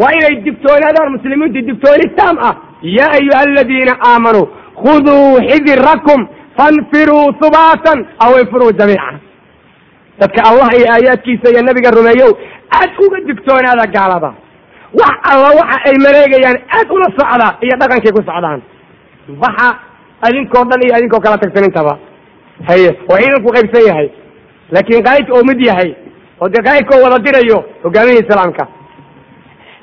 waa inay digtoonaadaan muslimiintu digtooni taam ah yaa ayuha aladiina aamanuu khuduu xidirakum fanfiruu hubaatan aw infiruu jamiica dadka allah iyo aayaadkiisa iyo nabiga rumeeyow aad uga digtoonaada gaalada. Wax alla waxa ay maleegayaan aad ula socda iyo dhaqankay ku socdaan. Baxa adinkoo dhan iyo adinkoo kala tagsan intaba. Haye waa ciidanku qaybsan yahay. Laakiin qaa'idka oo mid yahay oo dee qaa'idkoo wada dirayo hogaamihii islaamka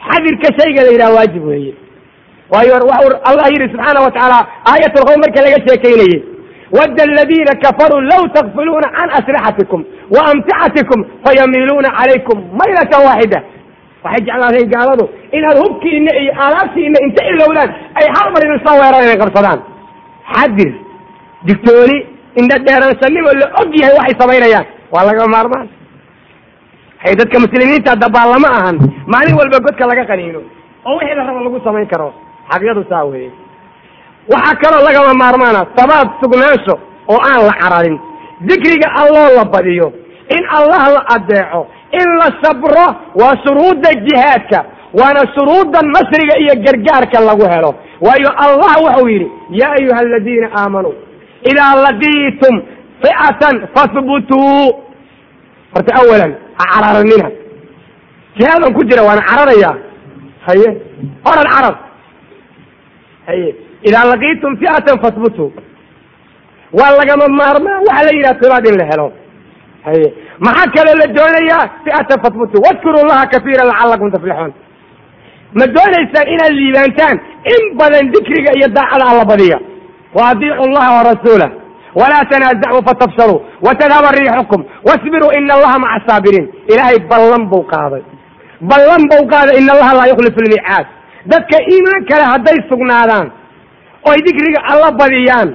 xadirka shayga la yidhaha waajib weeye. Waayo allah yidhi subxaana wa tacaala aayat alqowm marka laga sheekaynayey wadda aladiina kafaruu law takfiluuna can aslixatikum wa amtixatikum fayamiiluuna calaykum maylatan waaxida. Waxay jeclaadeen gaaladu inaad hubkiina iyo aalaabtiina inta ilowdaan ay hal mar idin soo weeraan inay qabsadaan. Xadir digtooni indha dheeransannimo la og yahay waxay samaynayaan waa laga maarmaan hay dadka muslimiinta dabaallama ahan. Maalin walba godka laga qaniino. Oo wixii la rabo lagu samayn karo. Xaqyadu saa weeye. Waxaa kaloo lagama maarmaana sabaad sugnaansho oo aan la cararin dikriga alloo la badiyo. In allah la adeeco in la sabro waa shuruudda jihaadka. Waana shuruudda nasriga iyo gargaarka lagu helo. Waayo allah wuxuu yidhi yaa ayuha aladiina aamanuu idaa laqiitum fi'atan fahbutuu horta awalan ha cararanina jihaadan ku jira waana cararaya. Haye oran carar. Haye idaa laqiitum fi'atan fahbutuu waa lagama maarmaan waxa la yidhaha sibaad in la helo. Haye maxaa kaloo la doonayaa? Fi'atan fahbutuu wadkuru llaha kafiira lacalakum taflixuun ma doonaysaan inaad liibaantaan? In badan dikriga iyo daacada alla badiya. Wa adiicu llaha warasuulah walaa tanaasacuu fatafshaluu watadhaba riixukum wasbiruu ina allaha maca asaabiriin ilaahay ballan buu qaaday ballan buu qaaday ina allaha laa yukhlifu lmiicaad dadka iimaan kale hadday sugnaadaan oy dikriga alla badiyaan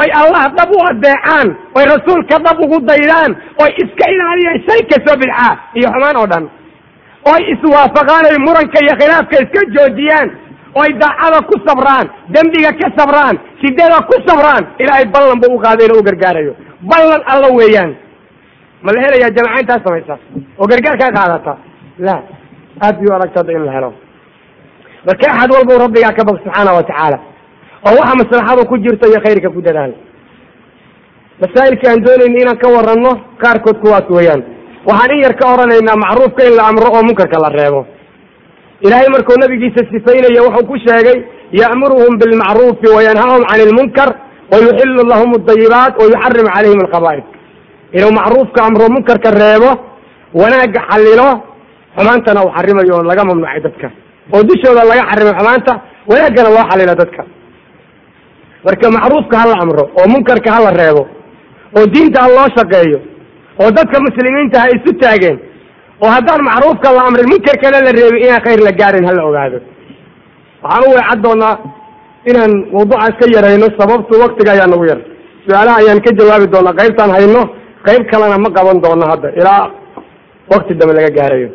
oy allah dhab u adeecaan oy rasuulka dhab ugu daydaan oy iska ilaaliyaan shay kastoo bidcaa iyo xumaan oo dhan oy iswaafaqaan oy muranka iyo khilaafka iska joojiyaan oy daacada ku sabraan dembiga ka sabraan sidada ku sabraan ilaahay ballan buu u qaaday inuu u gargaarayo. Ballan alla weeyaan. Ma la helayaa jamaca intaa samaysa oo gargaar kaa qaadata? La. Aad bay u adagta hadda in la helo. Marka axad walbau rabbigaa ka bog subxaana wa tacaala. Oo waxa maslaxadu ku jirto iyo khayrka ku dadaal. Masaa'ilka aan doonayna inaan ka waranno qaarkood kuwaas weeyaan. Waxaan in yar ka odhanaynaa macruufka in la amro oo munkarka la reebo ilaahay markuu nabigiisa sifaynaya wuxuu ku sheegay ya'muruhum bilmacruufi wayanhahum cani ilmunkar wayuxilu lahum adayibaat wayuxarimu calayhim alqabaa'id. Inuu macruufka amro munkarka reebo wanaagga xallilo xumaantana uu xarimayo oo laga mamnuucay dadka. Oo dushooda laga xarimay xumaanta wanaaggana loo xalilo dadka. Marka macruufka ha la amro oo munkarka ha la reebo oo diinta ha loo shaqeeyo oo dadka muslimiinta ha isu taageen oo haddaan macruufka la amrin munkarkana la reebin inaan khayr la gaarin ha la ogaado. Waxaan u weecad doonaa inaan mawduucaas ka yarayno sababtu waktiga ayaa nagu yar. Su'aalaha ayaan ka jawaabi doonaa qaybtaan hayno qayb kalena ma qaban doono hadda ilaa wakti dambe laga gaarayo.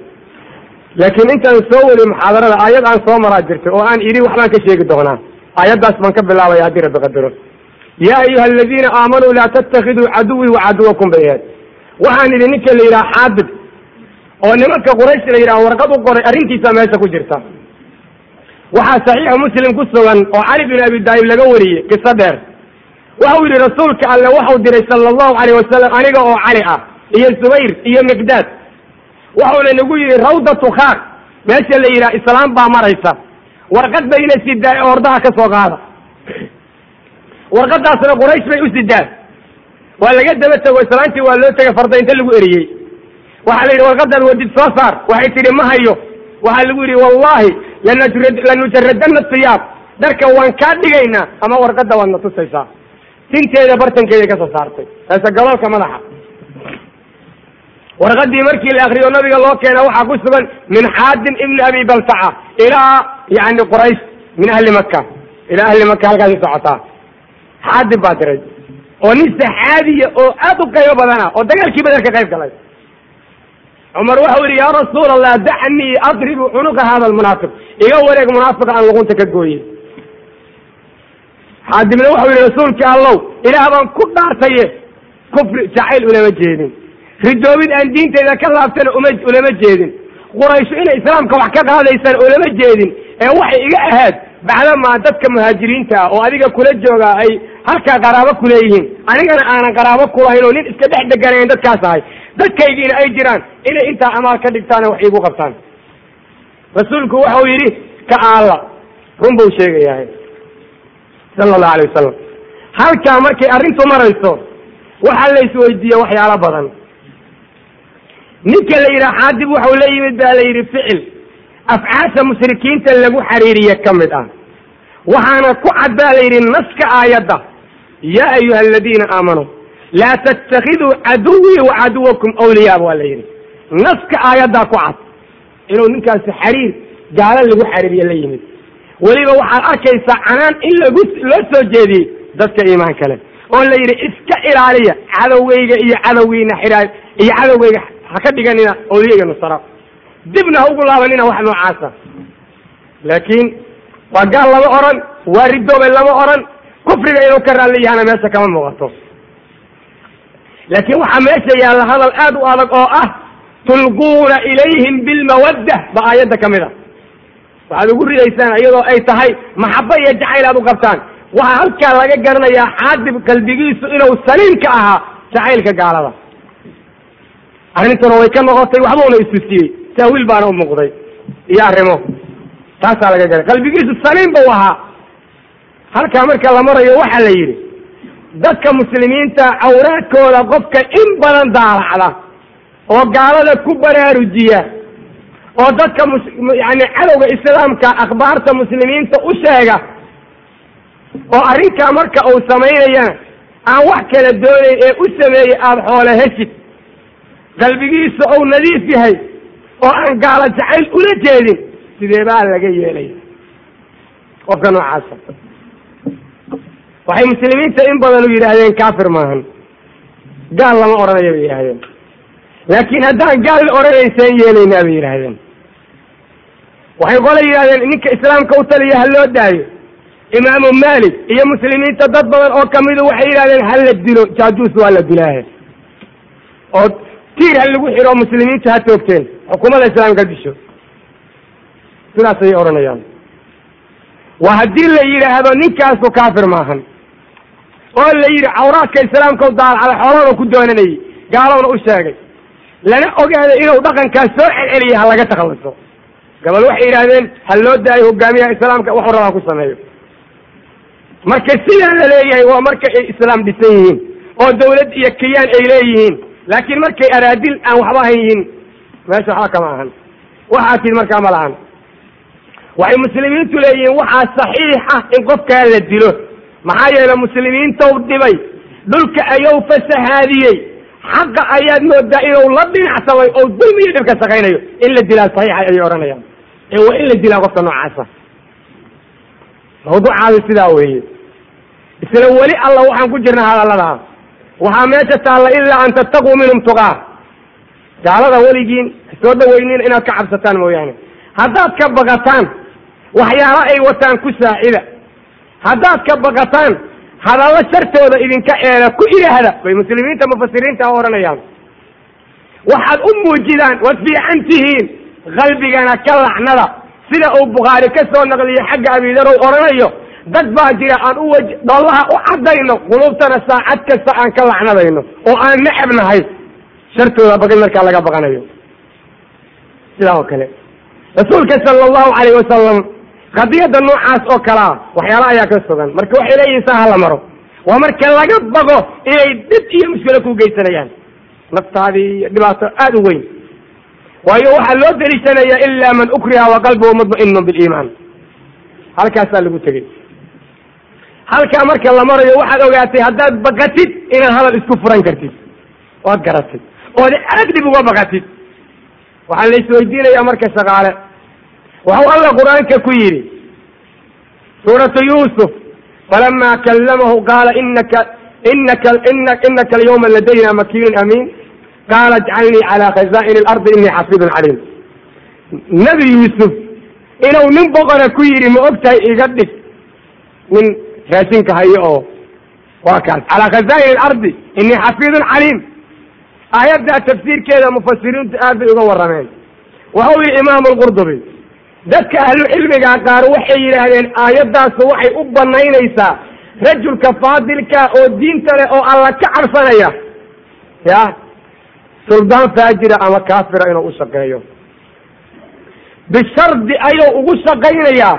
Laakiin intaan soo wadi muxaadarada aayad aan soo maraa jirtay oo aan idhi waxbaan ka sheegi doonaa aayaddaas baan ka bilaabaya haddii rabbi qadaro yaa ayuha aladiina aamanuu laa tattakhiduu caduwii wa caduwakum bay ahayd waxaan idhi ninka la yidhaha xaabid oo nimanka quraysh la yidhaha warqad u qoray arrintiisa meesha ku jirta. Waxaa saxiixu muslim ku sugan oo cali bin abi daalib laga wariyey qiso dheer. Waxau yidhi rasuulka alle waxau diray sala allahu calayh wasalam aniga oo cali ah iyo zubayr iyo miqdaad. Waxauna nagu yidhi rawdatu khaaq meesha la yidhaha islaam baa maraysa. Warqad bayna sidaa ee ordaha ka soo qaada. Warqadaasna quraysh bay u sidaan waa laga daba tego islaantii waa loo tegay fardaynta lagu eriyey waxaa la yidhi warqadaad wadid soo saar. Waxay tidhi ma hayo. Waxaa lagu yidhi wallahi lanujaradana siyaab. Dharka waan kaa dhigaynaa ama warqadda waad na tusaysaa. Tinteeda ka soo saartay. Taase galoolka madaxa. Warqadii markii la akriyo nabiga loo keena waxaa ku sugan min xaadim ibni abi baltaca ilaa yani quraysh min ahli maka ilaa ahli maka halkaasi socotaa. Xaadim baa diray. Oo nin saxaabiya oo aad u qaybo badana oo dagaalkii ka qayb galay cumar waxau yidhi yaa rasuul allah dacnii adribu cunuqa hada almunaafiq iga wareeg munaafiqa aan luqunta ka gooye xaadimna waxau yidhi rasuulka allow ilaah baan ku dhaartaye kufri jacayl ulama jeedin. Ridoobid aan diinteyda ka laabtana uma ulama jeedin. Quraysho inay islaamka wax ka qaadaysaan oo lama jeedin. Ee waxay iga ahayd bacdamaa dadka muhaajiriinta ah oo adiga kula jooga ay halkaa qaraabo kuleeyihiin anigana aanan qaraabo kulahayn oo nin iska dhex deganayn dadkaas ahay dadkaygiina ay jiraan inay intaa amaal ka dhigtaane wax iigu qabtaan. Rasuulku waxau yidhi ka aalla run buu sheegayahay sala allahu alay wasalam halkaa markay arrintu marayso waxaa la isweydiiye waxyaalo badan. Ninka la yidhaha xaadib waxau la yimid baa la yidhi ficil afcaasha mushrikiinta lagu xariiriye ka mid ah. Waxaana ku cad baa la yidhi naska aayadda yaa ayuha aladiina aamanuu laa tattakiduu caduwii wa caduwakum awliyaa waa la yidhi. Naska aayaddaa ku cad. Inuu ninkaasi xariir gaalo lagu xariiriye la yimid. Weliba waxaad arkaysaa canaan in lagu loo soo jeediyey dadka iimaan kale. Oo la yidhi iska ilaaliya cadowgayga iyo cadowgiina xidhaa iyo cadowgayga ha ka dhiganina awliyayga nusara. Dibna ha ugu laabanina wax noocaasa. Laakiin waa gaal lama odhan waa ridoobay lama odhan kufriga inuu ka raalli yahana meesha kama muuqato laakiin waxaa meesha yaalla hadal aad u adag oo ah tulquuna ilayhim bilmawadda ba aayadda ka mid a. Waxaad ugu ridaysaan iyadoo ay tahay maxabo iyo jacayl aad u qabtaan. Waxaa halkaa laga garanayaa xaadib qalbigiisu inuu saliim ka ahaa jacaylka gaalada. Arrintuna way ka noqotay waxbuuna istusiyey taawiil baana u muuqday. Iyo arrimo. Taasaa laga garay. Qalbigiisu saliim buu ahaa. Halkaa marka la marayo waxaa la yidhi dadka muslimiinta cawraadkooda qofka in badan daalacda oo gaalada ku baraarujiya oo dadka yani cadowga islaamka akhbaarta muslimiinta u sheega oo arrinkaa marka uu samaynayana aan wax kala doonayn ee u sameeyey aada xoole heshid qalbigiisa ou nadiif yahay oo aan gaalo jacayl ula jeedin sidee baa laga yeelaya qofka noocaasa waxay muslimiinta in badan u yidhaahdeen kafir maahan. Gaal lama odhanaya bay yidhahdeen laakiin haddaan gaal odhanaysaan yeelaynaa bay yidhaahdeen. Waxay qola yidhahdeen ninka islaamka u taliya ha loo daayo. Imaamu malik iyo muslimiinta dad badan oo kamidu waxay yidhahdeen ha la dilo jaajuus waa la dilaahe oo tiir ha lagu xiro muslimiinta ha toogteen. Xukuumadda islaamka disho. Sidaas ayay odhanayaan waa haddii la yidhaahdo ninkaasu kafir maahan oo la yidhi cawraadka islaamka u daalacday xoolahana ku doonanayay. Gaalowna u sheegay lana ogaaday inuu dhaqankaas soo celceliya ha laga takhalluso gabal waxay yidhahdeen ha loo daayo hogaamiyaha islaamka waxuu rabaa ku sameeyo. Marka sidaa la leeyahay waa marka ay islaam dhisan yihiin oo dawlad iyo kiyaan ay leeyihiin. Laakiin markay araadil aan waxba ahan yihiin meesha waxba kama ahan. Waxaa markaa ma lahan. Waxay muslimiintu leeyihiin waxaa saxiixa in qofkaa la dilo maxaa yeele muslimiintou dhibay. Dhulka ayuu fasahaadiyey. Xaqa ayaad moodaa inuu la dhinacsamay oo dulmi iyo dhibka shaqaynayo in la dilaa saxiixa ayay odhanayaan. Ee waa in la dilaa qofka noocaasa. Mawduucaadu sidaa weeye. Isla weli alla waxaan ku jirna hadallada waxaa meesha taalla ilaa an tattaquu minhum tuqaa. Gaalada weligiin soo dhaweynin inaad ka cabsataan mooyaane. Haddaad ka baqataan waxyaalo ay wataan ku saacida haddaad ka baqataan hadallo shartooda idinka eela ku idhaahda bay muslimiinta mufasiriinta odhanayaan waxaad u muujidaan waad fiican tihiin qalbigana ka lacnada. Sida uu bukhaari ka soo naqliyo xagga abidarow odhanayo dad baa jira aan u waj dhollaha u caddayno qulubtana saacad kasta aan ka lacnadayno oo aan necab nahay shartooda baqin markaa laga baqanayo. Sidaa oo kale rasuulka sala allahu calayh wasalam qadiyadda noocaas oo kalea waxyaala ayaa ka sugan marka waxay leeyihiin saa hala maro. Waa marka laga bago inay dhib iyo mushkilo ku geysanayaan. Naftaadii dhibaato aada u weyn. Waayo waxaa loo deliishanayaa ilaa man ukriha wa qalbuhu mudma'inun biliimaan halkaasaa lagu tegey. Halkaa marka la marayo waxaad ogaatay haddaad baqatid inaad hadal isku furan kartid. Oad garatid. Ood aad dhib uga baqatid. Waxaa la isweydiinayaa marka shaqaale waxau alla qur'aanka ku yidhi suuratu yuusuf falama kallamahu qaala inaka inaka ina inaka alyawma ladayna makiinun amiin qaala ajcalnii calaa khazaa'ini alardi inii xafiidun caliim nebi yuusuf inuu nin boqora ku yidhi ma og tahay iga dhig nin raashinka hayo oo waa kaas calaa khazaa'ini alardi inii xafiidun caliim aayaddaa tafsiirkeeda mufasiriintu aad bay uga warrameen waxau yihi imaamu lqurdubi dadka ahlucilmiga qaar waxay yidhaahdeen aayaddaasu waxay u banaynaysaa rajulka faadilka oo diinta leh oo alla ka cabsanaya ya suldaan faajira ama kaafira inuu u shaqeeyo. Bishardi ayuu ugu shaqaynayaa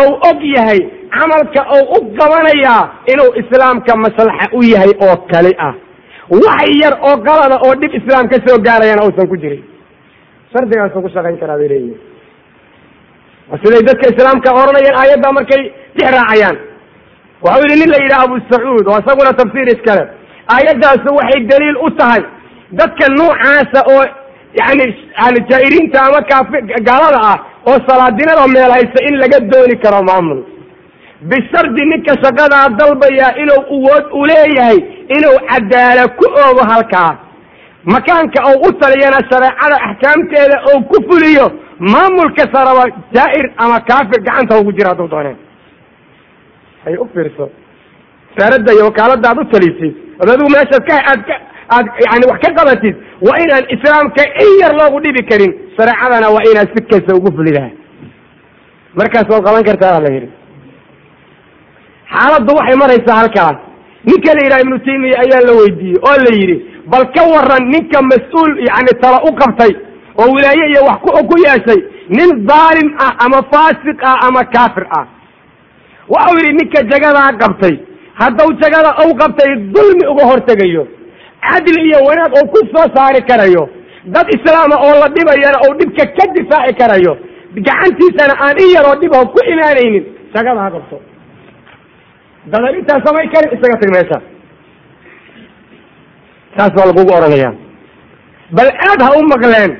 ou og yahay camalka ou u qabanayaa inuu islaamka maslaxa u yahay oo kali ah. Wax yar oo qalada oo dhib islaam ka soo gaarayana uusan ku jirin. Shardigaasuu ku shaqayn karaa bay leeyihiin siday dadka islaamka oranayeen aayadda markay dix raacayaan. Waxau yihi nin la yidhaha abu sacuud oo isaguna tafsiir iskale. Aayaddaasu waxay daliil u tahay dadka noocaasa oo yani yani jaa'iriinta ama kaafi gaalada ah oo salaadinada meel haysta in laga dooni karo maamul. Bishardi ninka shaqadaa dalbaya inuu uwood u leeyahay inuu cadaala ku oogo halkaa makaanka ou u taliyana shareecada axkaamteeda ou ku fuliyo maamulka saraba jaa'ir ama kaafir gacanta ugu jira hadduu dooneen. Hay u fiirso. Wasaaradda iyo wakaaladda aad u talisid. Od adigu meeshaad ka aad ka aad yani wax ka qabatid waa inaan islaamka in yar loogu dhibi karin. Shareecadana waa inaad si kasta ugu fulidaha markaas waad qaban kartaa la yidhi. Xaaladdu waxay maraysaa halkaas. Ninka la yidhaha ibnu taymiya ayaa la weydiiyey oo la yidhi bal ka waran ninka mas'uul yani tala u qabtay oo wilaaye iyo wax ku yeeshay nin dhaalim ah ama faasiq ah ama kaafir ah. Waxau yidhi ninka jagadaa qabtay haddau jagada u qabtay dulmi uga hortegayo cadli iyo wanaag oo ku soo saari karayo dad islaama oo la dhibayana oo dhibka ka difaaci karayo gacantiisana aan in yaroo dhib ku imaanaynin jagada ha qabto. Dadan intaa samay karin isaga tag meesha. Saas baa lagugu odhanaya bal aad ha u maqleen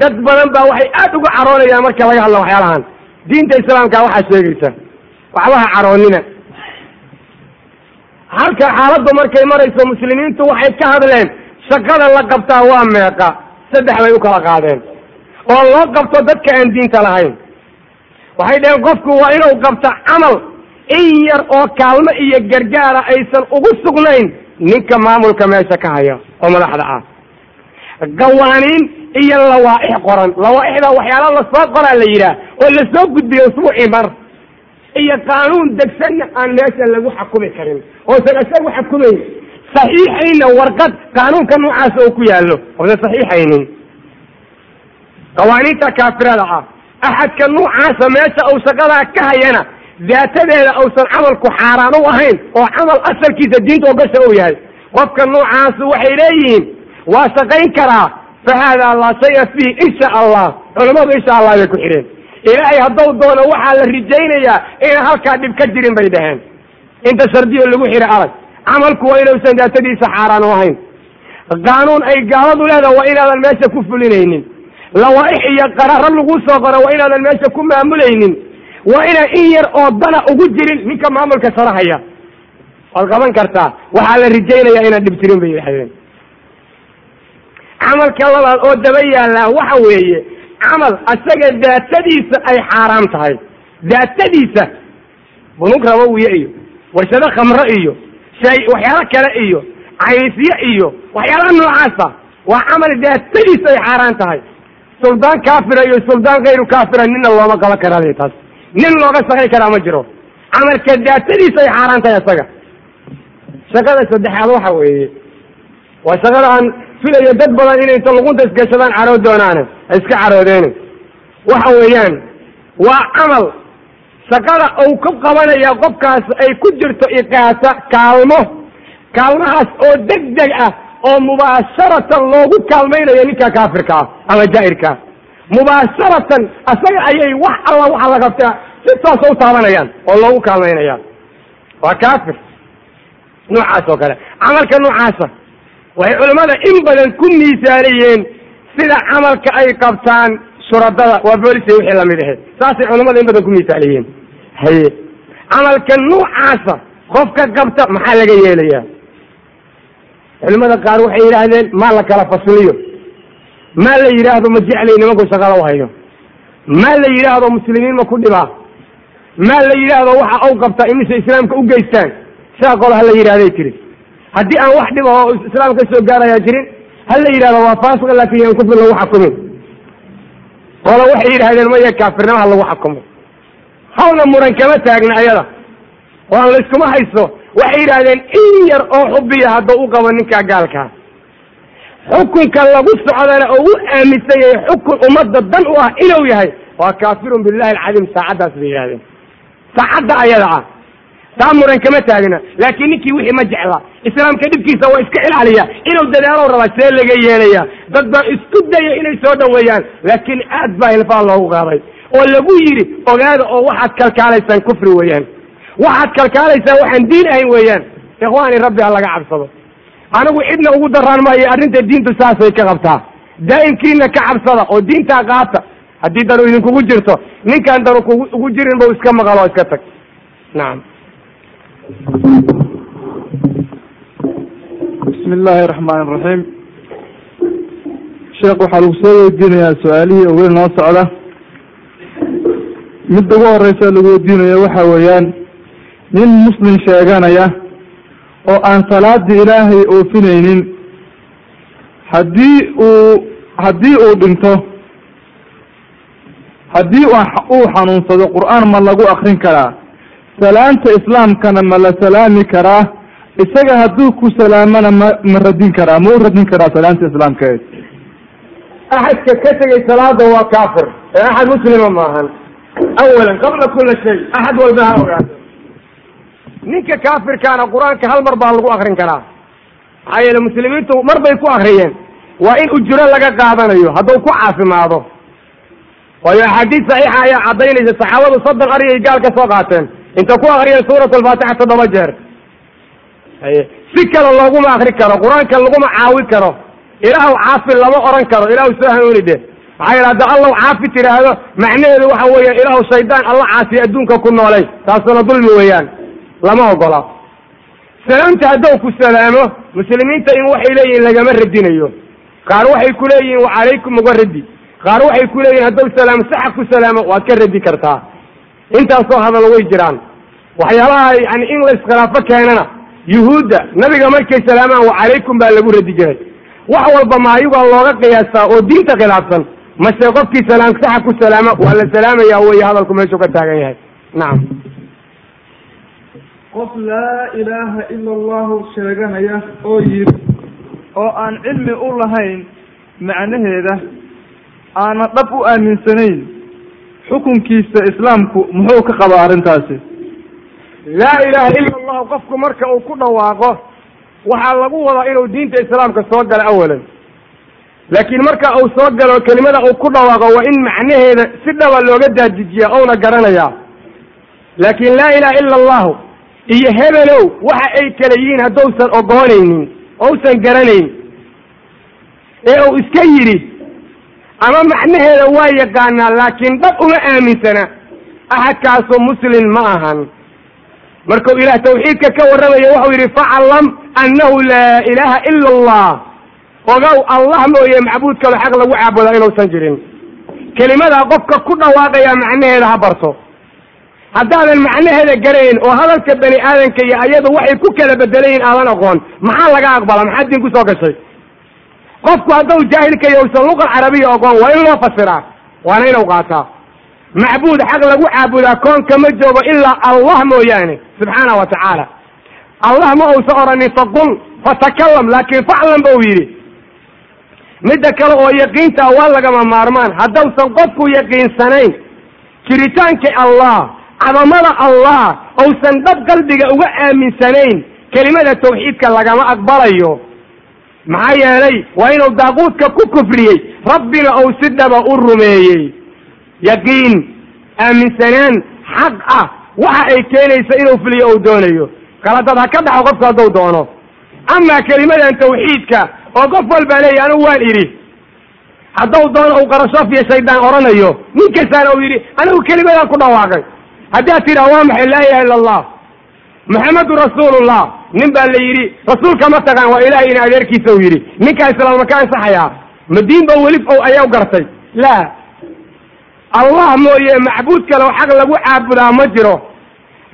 dad badan baa waxay aad uga caroonayaan marka laga hadlo waxyaalahan. Diinta islaamka waxaa sheegaysa waxba ha caroonina. Halka xaaladdu markay marayso muslimiintu waxay ka hadleen shaqada la qabtaa waa meeqa. Saddex bay u kala qaadeen. Oo loo qabto dadka aan diinta lahayn. Waxay dhaheen qofku waa inuu qabto camal in yar oo kaalmo iyo gargaara aysan ugu sugnayn ninka maamulka meesha ka haya oo madaxda ah. Qawaaniin iyo lawaaix qoran. Lawaaixda waxyaala la soo qoraa la yidhaah oo la soo gudbiyo usbuucii mar iyo qaanuun degsanna aan meesha lagu xakumi karin. Oosan isagu xakumayn saxiixayna warqad qaanuunka noocaasa oo ku yaallo. Oosan saxiixaynin qawaaniinta kaafirada ah axadka noocaasa meesha uu shaqadaa ka hayana daatadeeda uusan camalku xaaraan u ahayn oo camal asalkiisa diinta ogasha uu yahay. Qofka noocaasu waxay leeyihiin waa shaqayn karaa fa haadaa laa shaya fiih insha allah culammadu insha allah bay ku xidheen ilaahay hadduu doono waxaa la rijaynayaa inaan halkaa dhib ka jirin bay dhaheen inta shardiyo lagu xidha arag camalku waa inuusan daatadiisa xaaraan u ahayn qaanuun ay gaaladu leedaha waa inaadan meesha ku fulinaynin lawaaix iyo qararo lagu soo qoro waa inaadan meesha ku maamulaynin waa inaan in yar oo dana ugu jirin ninka maamulka sarahaya waad qaban kartaa waxaa la rijaynayaa inaan dhib jirin bay yidhahdeen camalka labaad oo daba yaallaa waxa weeye camal asaga daatadiisa ay xaaraam tahay. Daatadiisa bunug rabowiye iyo warshado khamro iyo shay waxyaalo kale iyo caynisye iyo waxyaalaha noocaasa waa camal daatadiisa ay xaaraan tahay. Suldaan kaafira iyo suldaan kayru kaafira nina looma qaban karaa taas. Nin looga shaqay karaa ma jiro. Camalka daatadiisa ay xaaraan tahay isaga shaqada saddexaad waxa weeye waa shaqada aan filayo dad badan inay inta luqunta isgashadaan carood doonaane iska caroodeene waxa weeyaan waa camal. Shaqada uu ku qabanaya qofkaas ay ku jirto iqaasa kaalmo. Kaalmahaas oo deg deg ah oo mubaasharatan loogu kaalmaynayo ninka kaafirka ah ama jaa'irka ah. Mubaasharatan asaga ayay wax alla waxa la qabtaa si toosa u taabanayaan oo loogu kaalmaynayaan waa kaafir. Noocaas oo kale. Camalka noocaasa waxay culammada in badan ku miisaaliyeen sida camalka ay qabtaan shuradada waa booliska wixii la mid ahe. Saasay culammada in badan ku miisaaliyeen haye camalka noocaasa qofka qabta maxaa laga yeelayaa? Culimada qaar waxay yidhaahdeen maa la kala fasliyo? Maa la yidhaahdo ma jeclay nimanku shaqada u hayo maa la yidhaahdo muslimiin ma ku dhibaa? Maa la yidhaahdo waxa u qabtaa imise islaamka u geystaan? Sidaa qolo ha la yidhahday tiri haddii aan wax dhiba oo islaam ka soo gaarayaa jirin ha la yidhahdo waa faasiq laakin yaan kufri lagu xakumin. Qolo waxay yidhahdeen maya kaafirnimaha lagu xukumo hawna muran kama taagna ayada. Oo layskuma hayso waxay yidhahdeen in yar oo xubiya hadduu u qabo ninkaa gaalkaa xukunka lagu socdana oo u aaminsan yahay xukun ummadda dan u ah inuu yahay waa kaafirun billahi alcadiim saacaddaas bay yidhahdeen saacadda ayada ah taa muran kama taagna laakiin ninkii wixii ma jecla. Islaamka dhibkiisa waa iska ilaaliya inuu dadaalo rabaa see laga yeelaya dad baa isku daya inay soo dhoweeyaan laakiin aad baa hilfaan loogu qaaday. Oo lagu yidhi ogaada oo waxaad kalkaalaysaan kufri weeyaan. Waxaad kalkaalaysaan waxaan diin ahayn weeyaan. Ikhwaani rabbi ha laga cabsado. Anigu cidna ugu daraan maayo arrinta diintu saasay ka qabtaa. Daa'imkiina ka cabsada oo diintaa qaata. Haddii danu idinkugu jirto ninkaan danu ugu jirin bau iska maqalo iska tag. Nacam bismi illaahi raxmaan iraxiim sheekh waxaa lagu soo weydiinayaa su'aalihii oo weli noo socda. Midda ugu horeysa lagu weydiinayo waxa weeyaan nin muslim sheeganaya oo aan salaadii ilaahay oofineynin haddii uu haddii uu dhinto haddii uu xanuunsado qur'aan ma lagu akrin karaa salaanta islaamkana ma la salaami karaa? Isaga hadduu ku salaamana ma ma radin karaa ma u radin karaa salaanta islaamkeed. Axadka ka tegay salaada waa kaafir. Ee axad muslima maahan awalan qabla kula shay axad walba ha ogaado. Ninka kaafirkaana qur'aanka hal mar baa lagu akrin karaa. Maxaa yeele muslimiintu mar bay ku akriyeen waa in ujuro laga qaadanayo hadduu ku caafimaado. Waayo axaadiis saxiixa ayaa caddaynaysa saxaabadu soddon ariyay gaal ka soo qaateen inta ku akriyeen suurat alfaatixa toddoba jeer. Si kale looguma akri karo qur'aanka laguma caawi karo. Ilaahu caafi lama oran karo ilaahu soo hanuuni de maxaa yidhi hadda allahu caafi tidhaahdo. Macnaheedu waxa weeyaan ilaahu shaydaan alla caasiy adduunka ku noolay. Taasuna dulmi weeyaan. Lama ogola. Salaamta hadduu ku salaamo muslimiinta in waxay leeyihiin lagama radinayo. Qaar waxay ku leeyihiin wacalaykum uga radi. Qaar waxay ku leeyihiin hadduu salaamo saxa ku salaamo waad ka radi kartaa intaasoo hadal way jiraan. Waxyaabaha yani in la iskhilaafo keenana yuhuudda nabiga markay salaamaan wacalaykum baa lagu radi jiray. Wax walba ma ayagaa looga qiyaasaa oo diinta khilaafsan. Mase qofkii salaam saxa ku salaama waa la salaamaya wey hadalku meeshuu ka taagan yahay. Nacam qof laa ilaaha ila allahu sheeganaya oo yiri oo aan cilmi u lahayn macnaheeda aana dhab u aaminsanayn xukunkiisa islaamku muxuu ka qabaa arrintaasi? Laa ilaaha ila allahu qofku marka uu ku dhawaaqo waxaa lagu wadaa inuu diinta islaamka soo galo awalan laakiin marka uu soo galo kelimada uu ku dhawaaqo waa in macnaheeda si dhaba looga daajijiya ouna garanayaa. Laakiin laa ilaha ila allahu iyo hebelow waxa ay kala yihiin hadduusan ogoonaynin ousan garanayn ee uu iska yidhi ama macnaheeda waa yaqaanaa laakiin dhab uma aaminsana. Axadkaasu muslim ma ahan. Markuu ilaah tawxiidka ka warramaya wuxuu yidhi faclam annahu laa ilaaha ila allah ogow allah mooye macbuud kalo xaq lagu caabudaa inuusan jirin. Kelimadaa qofka ku dhawaaqayaa macnaheeda ha barto. Haddaadan macnaheeda garayn oo hadalka bani aadanka iyo ayadu waxay ku kala bedelayiin aadan aqoon maxaa laga aqbala maxaa diin ku soo gashay qofku hadduu jaahilka iyo usan luqa carabiya ogoon waa in loo fasiraa waana inuu qaataa. Macbuud xaq lagu caabudaa koonka ma joogo ilaa allah mooyaane subxaana wa tacaala. Allah ma uusa oranin faqul fatakalam laakin faclan ba uu yidhi. Midda kale oo yaqiinta waa lagama maarmaan. Haddausan qofku yaqiinsanayn jiritaanka allah cadamada allah ousan dhab qalbiga uga aaminsanayn kelimada tawxiidka lagama aqbalayo maxaa yeelay waa inuu daaquudka ku kufriyey. Rabbina ou si dhaba u rumeeyey. Yaqiin aaminsanaan xaq ah. Waxa ay keenaysa inuu fuliyo ou doonayo. Kala dad ha ka dhaxo qofku hadduu doono. Amaa kelimadan tawxiidka oo qof walbaa leeyahy anigu waan idhi hadduu doono uu qarashoof iyo shaydaan odhanayo nin kastaana uu yidhi anigu kelimadaan ku dhawaaqay. Haddaad tidhaha waa maxay? Laa ilaha illa allah maxamedun rasuulullah nin baa la yidhi rasuulka ma taqaan waa ilahay ina adeerkiisa uu yidhi. Ninkaa islaamma ka ansaxayaa? Ma diin ba weli o ayaw gartay. La. Allah mooye macbuud kale oo xaq lagu caabudaa ma jiro.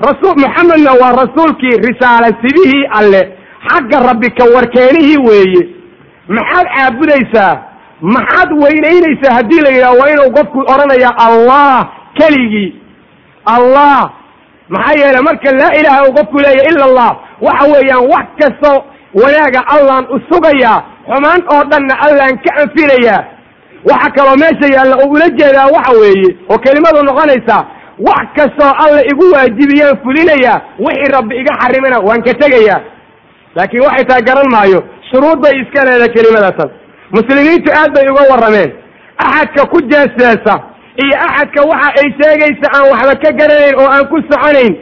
Rasuul maxamedna waa rasuulkii risaala sidihii alle. Xagga rabbi ka warkeenihii weeye. Maxaad caabudaysaa? Maxaad weynaynaysaa? Haddii la yidhaha waa inuu qofku odhanaya allah keligii. Allah maxaa yeelay marka laa ilaaha uu qofku leeyahy ila allah waxa weeyaan wax kastoo wanaaga allaan u sugayaa xumaan oo dhanna allaan ka anfinayaa waxa kaloo meesha yaalla oo ula jeedaa waxa weeye oo kelimadu noqonaysaa wax kastoo alla igu waajibiyaan fulinayaa wixii rabbi iga xarimana waan ka tegayaa. Laakiin waxay tahay garan maayo shuruud bay iska leedahay kelimadaasas muslimiintu aad bay uga warrameen. Axadka ku jeeseesa iyo axadka waxa ay sheegaysa aan waxba ka garanayn oo aan ku soconayn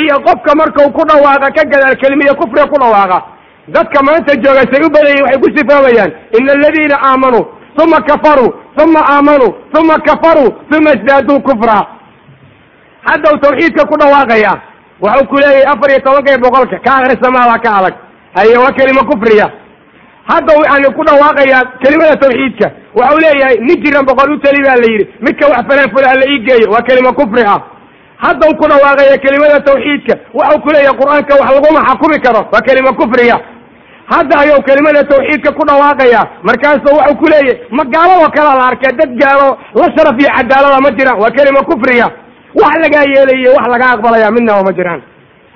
iyo qofka markau ku dhawaaqa ka gadaal kelimiya kufriga ku dhawaaqa dadka maanta jooga say u badayiin waxay ku sifoobayaan ina aladiina aamanuu uma kafaruu uma aamanuu uma kafaruu uma isdaaduu kufra. Haddaw tawxiidka ku dhawaaqaya waxuu ku leeyahay afar iyo tobanka iyo boqolka ka akrisa maadaa ka adag haye waa kelima kufriya haddaw yani ku dhawaaqaya kelimada tawxiidka. Waxau leeyahay nin jiran boqol u teli baa la yidhi midka wax falaan fula la ii geeyo waa kelima kufri ah. Haddaw ku dhawaaqaya kelimada tawxiidka waxau ku leeyahay qur'aanka wax laguma xakumi karo waa kelima kufriya hadda ayuu kelimada tawxiidka ku dhawaaqaya markaasuu waxau ku leeyahay ma kalaa la arkay dad gaalo la sharaf iyo cadaalada ma jiraan waa kelima kufriya wax lagaa yeelayo wax laga aqbalaya midnaba ma jiraan.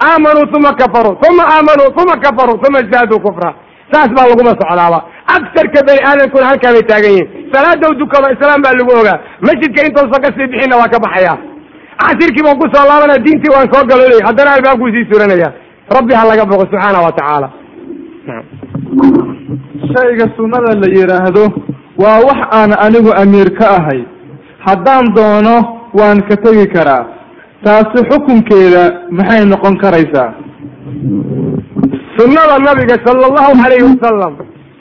Aamanuu uma kafaruu uma aamanuu uma kafaruu uma isdaaduu kufra saas baa laguma socdaaba. Agsarka bani aadamkuna halkaa bay taagan yihiin salaada u dukado islaam baa lagu ogaa. Masjidka intuusan ka sii bixinna waa ka baxaya. Casirkii baan ku soo laabanaya diintii waan soo galoolay haddana albaabkuu sii suranaya rabbi ha laga boqo subxaana wa tacaala. Shayga sunnada la yidhaahdo waa wax aan anigu amiir ka ahay. Haddaan doono waan ka tegi karaa. Taasi xukunkeeda maxay noqon karaysaa sunnada nabiga sala allahu calayhi wasalam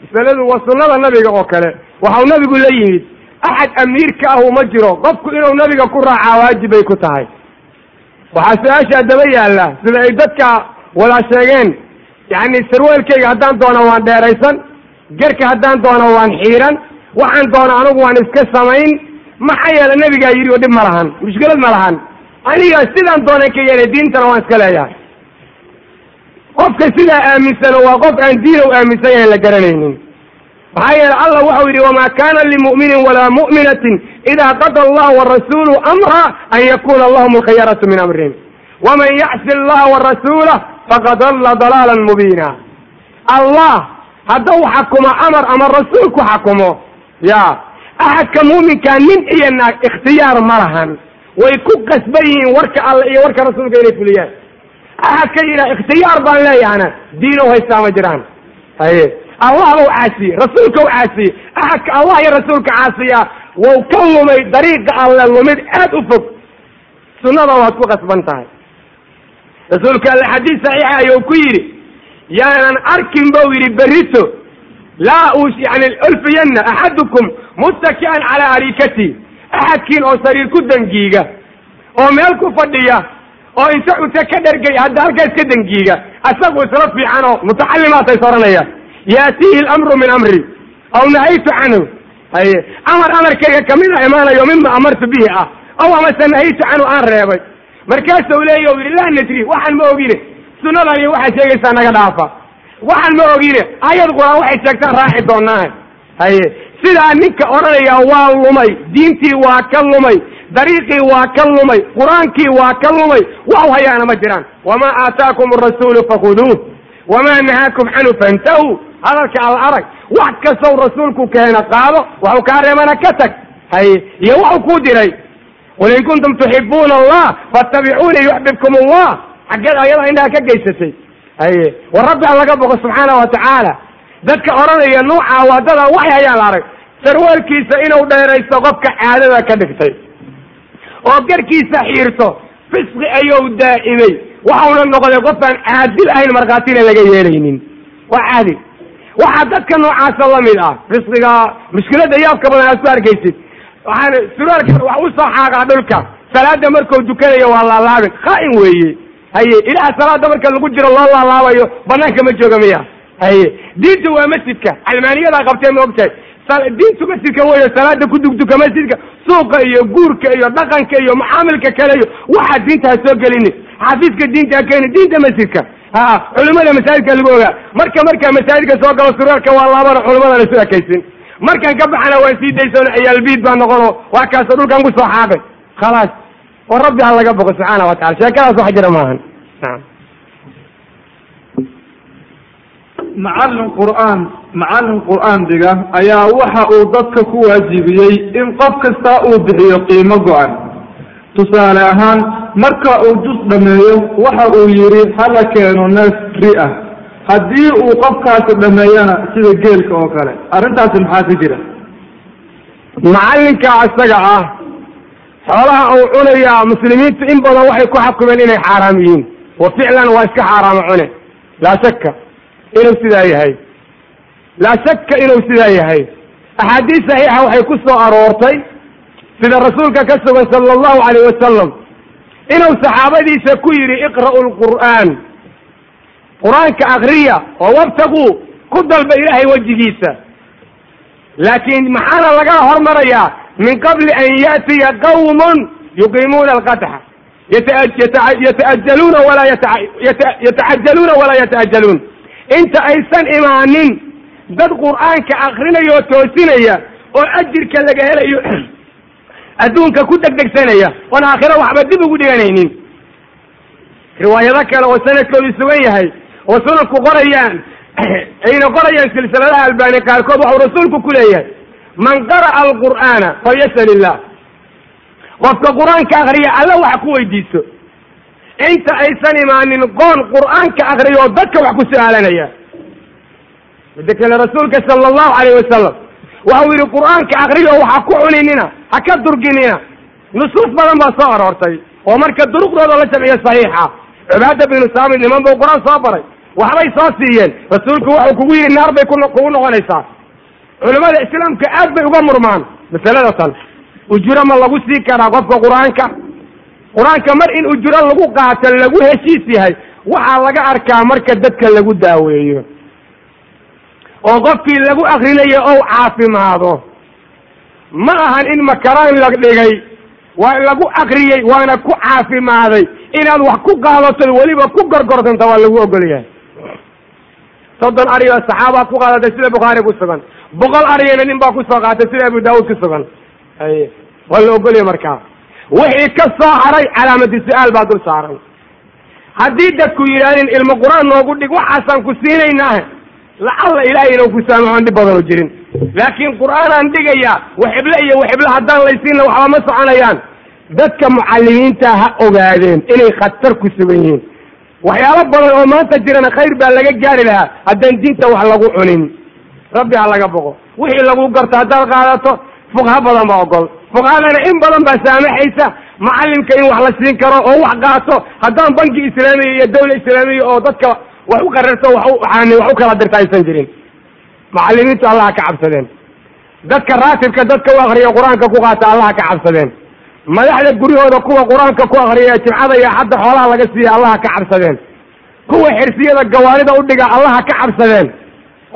masaladu waa sunnada nabiga oo kale. Waxau nabigu la yimid axad amiirka ahu ma jiro. Qofku inuu nabiga ku raacaa waajib bay ku tahay. Waxaa su'aasha daba yaalla sida ay dadka wada sheegeen. Yacni sarweelkayga haddaan doono waan dheeraysan gerka haddaan doono waan xiiran waxaan doono anigu waan iska samayn. Maxaa yeele nabigaa yidhi oo dhib ma lahan mushkilad ma lahan. Aniga sidaan doona ka yeelay diintana waan iska leeyahay qofka sidaa aaminsano waa qof aan diin u aaminsan yahayn la garanaynin. Maxaa yeele allah waxau yidhi wamaa kana limu'minin walaa mu'minatin idaa qada allahu warasuulu amra an yakuna lahum alkhiyaratu min amrihim waman yacsi allaha warasuulah faqad dalla dalaalan mubiina. Allah haddau xakumo amar ama rasuul ku xakumo ya axadka muuminkaa nin iyo naag ikhtiyaar ma lahan. Way ku qasban yihiin warka alle iyo warka rasuulka inay fuliyaan axadka yidhaha ikhtiyaar baan leeyahana diin u haystaa ma jiraan. Haye allah bau caasiyey rasuulka u caasiyey axadka allah iyo rasuulka caasiya. Wau ka lumay dariiqa alle lumid aad u fog. Sunnada waad ku qasban tahay. Rasuulka alle xadiis saxiixa ayuu ku yidhi yaanan arkin bau yidhi berito laa u yani ulfiyanna axadukum muttaki'an calaa arikati. Axadkiin oo sariir ku dangiiga oo meel ku fadhiya oo inta cunto ka dhergay hadda halkaas ka dangiiga asagu isla fiican oo mutacalimaatay soranaya yaatiihi lamru min amri. Aw nahaytu canhu. Haye amar amarkayga kamida imaanayo mima amartu bihi ah. Aw amase nahaytu canhu aan reebay. Markaasuu leeya u yidhi laa nadri waxaan ma ogine sunadani waxaad sheegaysaa naga dhaafa. Waxaan ma ogine ayad qur'aan waxay sheegtaan raaci doonaahe haye sidaa ninka odhanaya waa lumay diintii waa ka lumay dariiqii waa ka lumay qur'aankii waa ka lumay waxu hayaana ma jiraan. Wamaa aataakum arasuulu fakhuduuh wamaa nahaakum canhu fantahuu. Hadalka al arag wax kastow rasuulku keena qaado waxu kaa reebana ka tag. Haye iyo waxu kuu diray. Qul in kuntum tuxibuuna allah faatabicuuni yuxbibkum allah xaggeed ayada indhaha ka geysatay. Haye war rabbi ha laga boqo subxaana wa tacaala. Dadka odhanaya nuuca waadada waxay hayaan la arag sarwaalkiisa inuu dheeraysto qofka caadada ka dhigtay. oo garkiisa xiirto fisqi ayuu daa'imay. waxauna noqday qof aan caadil ahayn markhaatina laga yeelaynin. waa caadi waxaa dadka noocaasa la mid ah fisqiga mushkilada yaabka badan aad ku arkaysid. waxaan suraalka wax u soo xaagaa dhulka. salaada markuu dukanayo waa laalaabin khaa'in weeye. haye ilaha salaada marka lagu jiro loo laalaabayo banaanka ma jooga miya. haye diinta waa masjidka. calmaaniyadaa qabtee ma ogtahay diintu masjidka weyo salaada ku dugduka masjidka suuqa iyo guurka iyo dhaqanka iyo macaamilka kale iyo waxaa diinta ha soo gelini. Xafiiska diinta ha keeni diinta masjidka ha culimada masaajidka lagu ogaa. Marka markaa masaajidka soo galo suraalka waa laabana culimadana su ekaysin markaan ka baxana waan sii daysoon ciyaalbiid baa noqono. Waa kaasoo dhulkan ku soo xaaqay. Khalaas. Oo rabbi ha laga boqo subxaana wa tacala sheekadaas wax jira maahan. Naam macallin qur'aan macallin qur'aan dhiga ayaa waxa uu dadka ku waajibiyey in qof kasta uu bixiyo qiimo go-an. Tusaale ahaan marka uu jus dhameeyo waxa uu yidhi hala keeno neef ri ah. Haddii uu qofkaasi dhameeyana sida geelka oo kale arrintaasi maxaa ka jira? Macallinka isaga ah xoolaha uu cunayaa muslimiintu in badan waxay ku xakumeen inay xaaraam yihiin. Wa ficlan waa iska xaaraamo cune laa shakka inuu sidaa yahay. Laa shakka inuu sidaa yahay. Axaadiis saxiixa waxay ku soo aroortay sida rasuulka ka sugan sala allahu calayh wasalam inuu saxaabadiisa ku yidhi iqra'u lqur'aan qur'aanka akriya oo wabtaguu ku dalba ilaahay wejigiisa. Laakiin maxaana laga hormarayaa? Min qabli an ya'tiya qawmun yuqiimuuna alqadxa yata'ajaluuna walaa yatacajaluuna walaa yata'ajaluun inta aysan imaanin dad qur'aanka akrinaya oo toosinaya oo ajirka laga helayo adduunka ku degdegsanaya oon aakhiro waxba dib ugu dhiganaynin. Riwaayado kale oo sanadkoodu sugan yahay oo sunanku qorayaan ayna qorayaan silsiladaha albaani qaarkood waxuu rasuulku ku leeyahay man qara'a alqur'aana falyasal illah. Qofka qur'aanka akriya alla wax ku weydiiso inta aysan imaanin qoon qur'aanka akriya oo dadka wax ku su'aalanaya. Mida kale rasuulka sala allahu calayh wasalam waxau yidhi qur'aanka akriya oo waxa ku cuninina ha ka durginina. Nusuus badan baa soo aroortay oo marka duruqdooda la jamciyo saxiixa cibaada binu saamid niman buu qur'aan soo baray. Waxbay soo siiyeen. Rasuulku wuxuu kugu yidhi naar bay kugu noqonaysaa. Culimmada islaamka aad bay uga murmaan masalada tan. Ujuro ma lagu sii karaa qofka qur'aanka qur'aanka mar in ujuro lagu qaato lagu heshiis yahay waxaa laga arkaa marka dadka lagu daaweeyo. Oo qofkii lagu akrinayo ou caafimaado. Ma ahan in makaraan la dhigay waa lagu akriyey waana ku caafimaaday. Inaad wax ku qaadato weliba ku gorgordanta waa lagu ogol yahay. Soddon ari oo saxaabaa ku qaadatay sida bukhaari ku sugan. Boqol ariyana nin baa ku soo qaatay sida abu daawuud ku sugan. Ay waa la ogolyahay markaa wixii ka soo haray calaamadi su'aal baa dul saaran. Haddii dadku yidhahdeen ilmo qur'aan noogu dhig waxaasaan ku siinaynaa lacalla ilaahay inuu ku saamaxoon dhib badanu jirin. Laakiin qur'aanaan dhigayaa waxible iyo waxible haddaan laysiinna waxba ma soconayaan. Dadka mucallimiinta ha ogaadeen inay khatar ku sugan yihiin. Waxyaalo badan oo maanta jirana khayr baa laga gaari lahaa haddaan diinta wax lagu cunin. Rabbi ha laga boqo. Wixii lagu garto haddaad qaadato fuqha badan baa ogol fuqhadana in badan baa saamaxaysa macallimka in wax la siin karo oo wax qaato. Haddaan banki islaamiya iyo dawla islaamiya oo dadka wax u qararto wax waxaan wax u kala dirta aysan jirin. Macallimiintu allaha ka cabsadeen. Dadka raatibka dadka u akriya qur'aanka ku qaata allaha ka cabsadeen. Madaxda guryahooda kuwa qur'aanka ku akriya jimcada iyo xadda xoolaha laga siiya allaha ka cabsadeen. Kuwa xirsiyada gawaarida u dhiga allaha ka cabsadeen.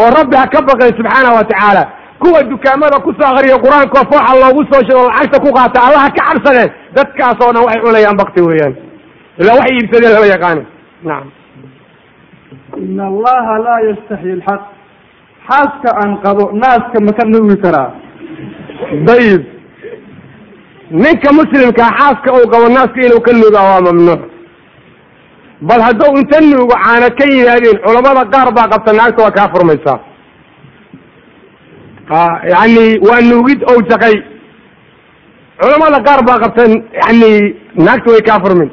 Oo rabbi ha ka baqeen subxaana wa tacaala kuwa dukaamada ku soo akriya qur'aanka fooxa loogu soo sheego lacagta ku qaata allaha ka cabsadeen dadkaas oo dhan waxay cunayaan bakti weeyaan. Ilaa waxay iibsadeen lama yaqaani. Nacam in allaha laa yastaxyi lxaq xaaska aan qabo naaska ma ka nuugi karaa. Dayib. Ninka muslimkaa xaaska uu qabo naaska inuu ka nuugaa waa mamnuuc. Bal hadduu inta nuugo caana ka yimaadeen culamada qaar baa qabta naagta waa kaa furmaysaa yani waa nuugid ou jaqay culamada qaar baa qabta yani naagta way kaa furmin.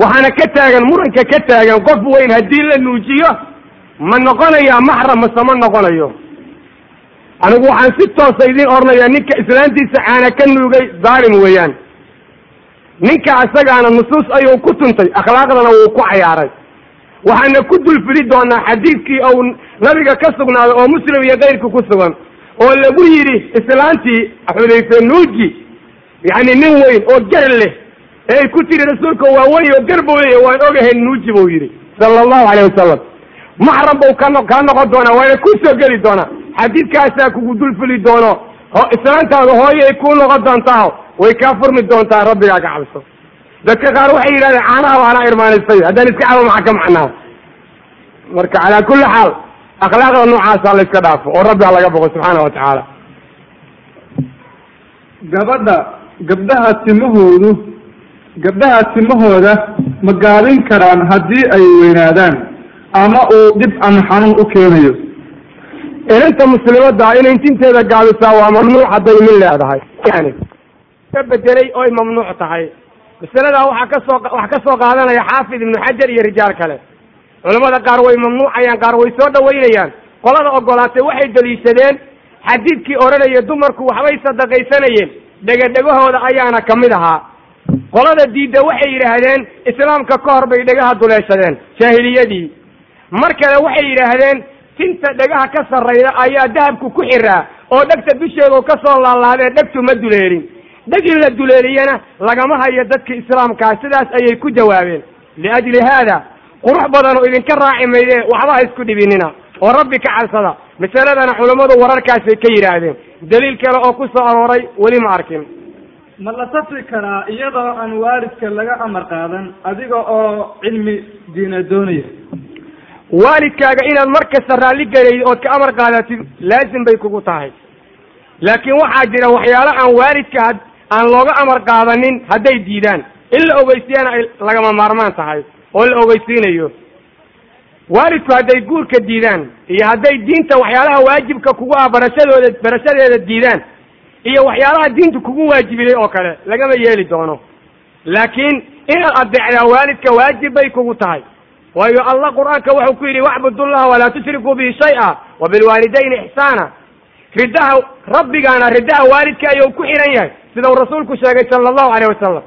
Waxaana ka taagan muranka ka taagan qof weyn haddii la nuujiyo ma noqonayaa maxram mase ma noqonayo. Anigu waxaan si toosa idiin oranayaa ninka islaantiisa caana ka nuugay dhaalim weeyaan. Ninka isagaana nusuus ayuu ku tuntay akhlaaqdana wuu ku cayaaray. Waxaana ku dulfili doonaa xadiidkii ou nabiga ka sugnaaday oo muslim iyo keyrka ku sugan oo lagu yidhi islaantii xudayfe nuuji yacni nin weyn oo gar leh ee ay ku tiri rasuulka waa oo gar buu leeyahy waan ogahay nuuji buu yidhi sala allahu calayh wasalam maxram buu ka kaa noqon doonaa waana ku soo geli doonaa. Xadiidkaasaa kugu dulfili doono islaantaada hooyay kuu noqon doontaa way kaa furmi doontaa rabbigaa ka cabso. Dadka qaar waxay yidhahdeen caanaha waana irmaanaystay haddaan iska cabo maxaa ka macnaa? Marka calaa kulli xaal akhlaaqda noocaasa la iska dhaafo oo rabbi ha laga boqo subxaana wa tacaala. Gabadha gabdhaha timahoodu gabdhaha timahooda ma gaabin karaan haddii ay weynaadaan ama uu dhib ama xanuun u keenayo. Inanta muslimadda inay tinteeda gaabisaa waa mamnuuc hadday min leedahay. Yani ka bedelay oy mamnuuc tahay. Masaladaa waxaa ka soo waxaa ka soo qaadanaya xaafid ibnu xajar iyo rijaal kale culamada qaar way mamnuucayaan qaar way soo dhaweynayaan. Qolada ogolaatay waxay daliishadeen xadiidkii odhanaya dumarku waxbay sadaqaysanayeen dhegadhegahooda ayaana ka mid ahaa. Qolada diidda waxay yidhaahdeen islaamka ka hor bay dhegaha duleeshadeen jaahiliyadii. Mar kale waxay yidhaahdeen tinta dhegaha ka sarrayda ayaa dahabku ku xiraa oo dhegta dusheedu ka soo laalaadee dhegtu ma duleelin dheg in la duleeliyana lagama hayo dadka islaamkaa sidaas ayay ku jawaabeen. Liajli haada qurux badan oo idinka raaci mayde waxba ha isku dhibinina. Oo rabbi ka cabsada masaladana culammadu wararkaasay ka yidhaahdeen. Daliil kale oo ku soo arooray weli ma arkin. Ma la safri karaa iyadoo aan waalidka laga amar qaadan adiga oo cilmi diina doonaya? Waalidkaaga inaad mar kasta raalli gelayd ood ka amar qaadatid laazim bay kugu tahay. Laakiin waxaa jira waxyaalo aan waalidka aan looga amar qaadanin hadday diidaan. In la ogeysiyana ay lagama maarmaan tahay oo la ogeysiinayo. Waalidku hadday guurka diidaan iyo hadday diinta waxyaalaha waajibka kugu ah barashadooda barashadeeda diidaan iyo waxyaalaha diinta kugu waajibiday oo kale lagama yeeli doono. Laakiin inaad adeecdaa waalidka waajib bay kugu tahay. Waayo allah qur'aanka wuxuu ku yidhi wacbudullaha walaa tushrikuu bihi shay-a wa bilwaalidayni ixsaana. Riddaha rabbigaana riddaha waalidka ayuu ku xihan yahay sida uu rasuulku sheegay sala allahu alayh wasalam